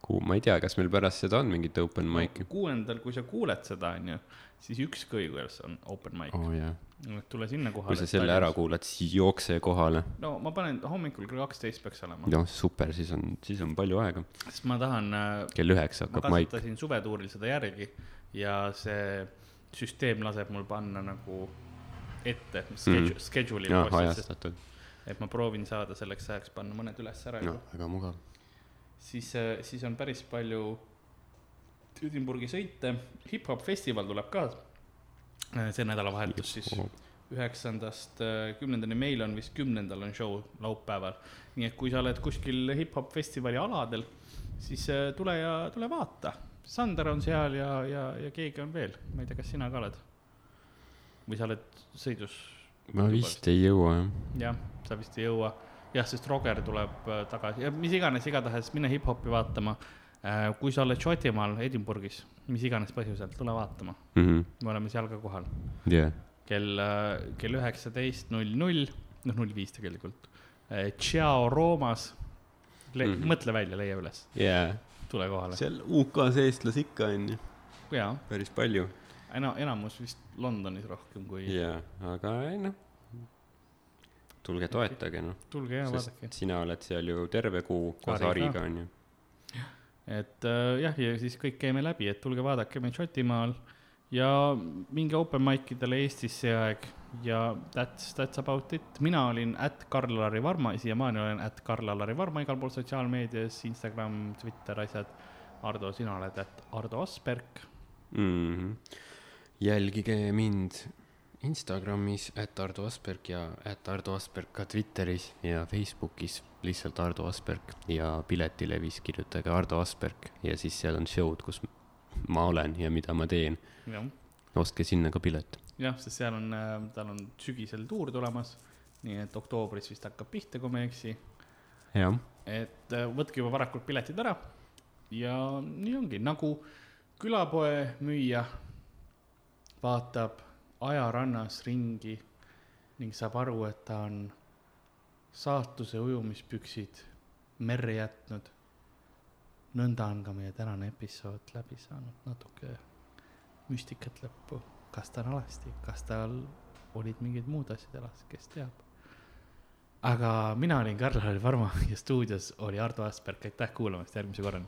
kuu, ma ei tea, kas meil pärast seda on mingit open mic'i? kuuendal, kui sa kuuled seda, onju, siis ükskõik kuidas on open mic oh, jaa, tule sinna kohale. kui sa selle ära kuulad, siis jookse kohale. no ma panen hommikul kell kaksteist peaks olema, noh, super, siis on, siis on palju aega. sest ma tahan, ma kell üheksa hakkab maik. kasutasin suvetuuril seda järgi ja see süsteem laseb mul panna nagu ette schedule, schedule'i postid, sest ajastatud. et ma proovin saada selleks ajaks panna mõned üles ära no väga mugav. siis, siis on päris palju Edinburghi sõite, hip-hop festival tuleb ka. see nädalavahetus siis üheksandast äh, kümnendani, meil on vist kümnendal on show laupäeval. nii et kui sa oled kuskil hip-hop festivali aladel, siis äh, tule ja tule vaata. Sander on seal ja, ja, ja keegi on veel, ma ei tea, kas sina ka oled? või sa oled sõidus? ma vist ei jõua jah. jah, sa vist ei jõua. jah, sest Roger tuleb äh, tagasi ja mis iganes, igatahes mine hip-hopi vaatama. kui sa oled Šotimaal, Edinburghis, mis iganes põhjusel, tule vaatama, me oleme seal ka kohal jah, kell, kell üheksateist null null, noh null viis tegelikult. Ciao Roomas Le, Mhm. mõtle välja, leia üles, jaa. tule kohale. seal UK-s eestlasi ikka on ju, jaa, päris palju. ena-, enamus vist Londonis rohkem kui, jaa, aga ei noh, tulge toetage noh, tulge ja vaadake. sina oled seal ju terve kuu koos. Hariga on ju. et äh, jah, ja siis kõik käime läbi, et tulge vaadake meid Šotimaal ja minge open mic idele Eestis see aeg ja that's, that's about it. mina olin at Karl-Lari Varma, siiamaani olen at Karl-Lari Varma igal pool sotsiaalmeedias, Instagram, Twitter, asjad. Ardo, sina oled at Ardo Asperg. mm. -hmm. jälgige mind Instagramis, et Ardo Asperg ja et Ardo Asperg ka Twitteris ja Facebookis lihtsalt Ardo Asperg ja piletilevis kirjutage Ardo Asperg ja siis seal on show'd, kus ma olen ja mida ma teen. ostke sinna ka pilet. jah, sest seal on, tal on sügisel tuur tulemas, nii et oktoobris vist hakkab pihta, kui ma ei eksi. et äh, võtke juba varakult piletid ära ja nii ongi, nagu külapoe müüja vaatab ajarannas ringi ning saab aru, et ta on saatuse ujumispüksid merre jätnud. nõnda on ka meie tänane episood läbi saanud, natuke müstikat lõppu, kas ta on alasti, kas tal olid mingid muud asjad elas, kes teab. aga mina olin Karl-Lari Varma ja stuudios oli Ardo Asperg, aitäh kuulamast, järgmise korrani.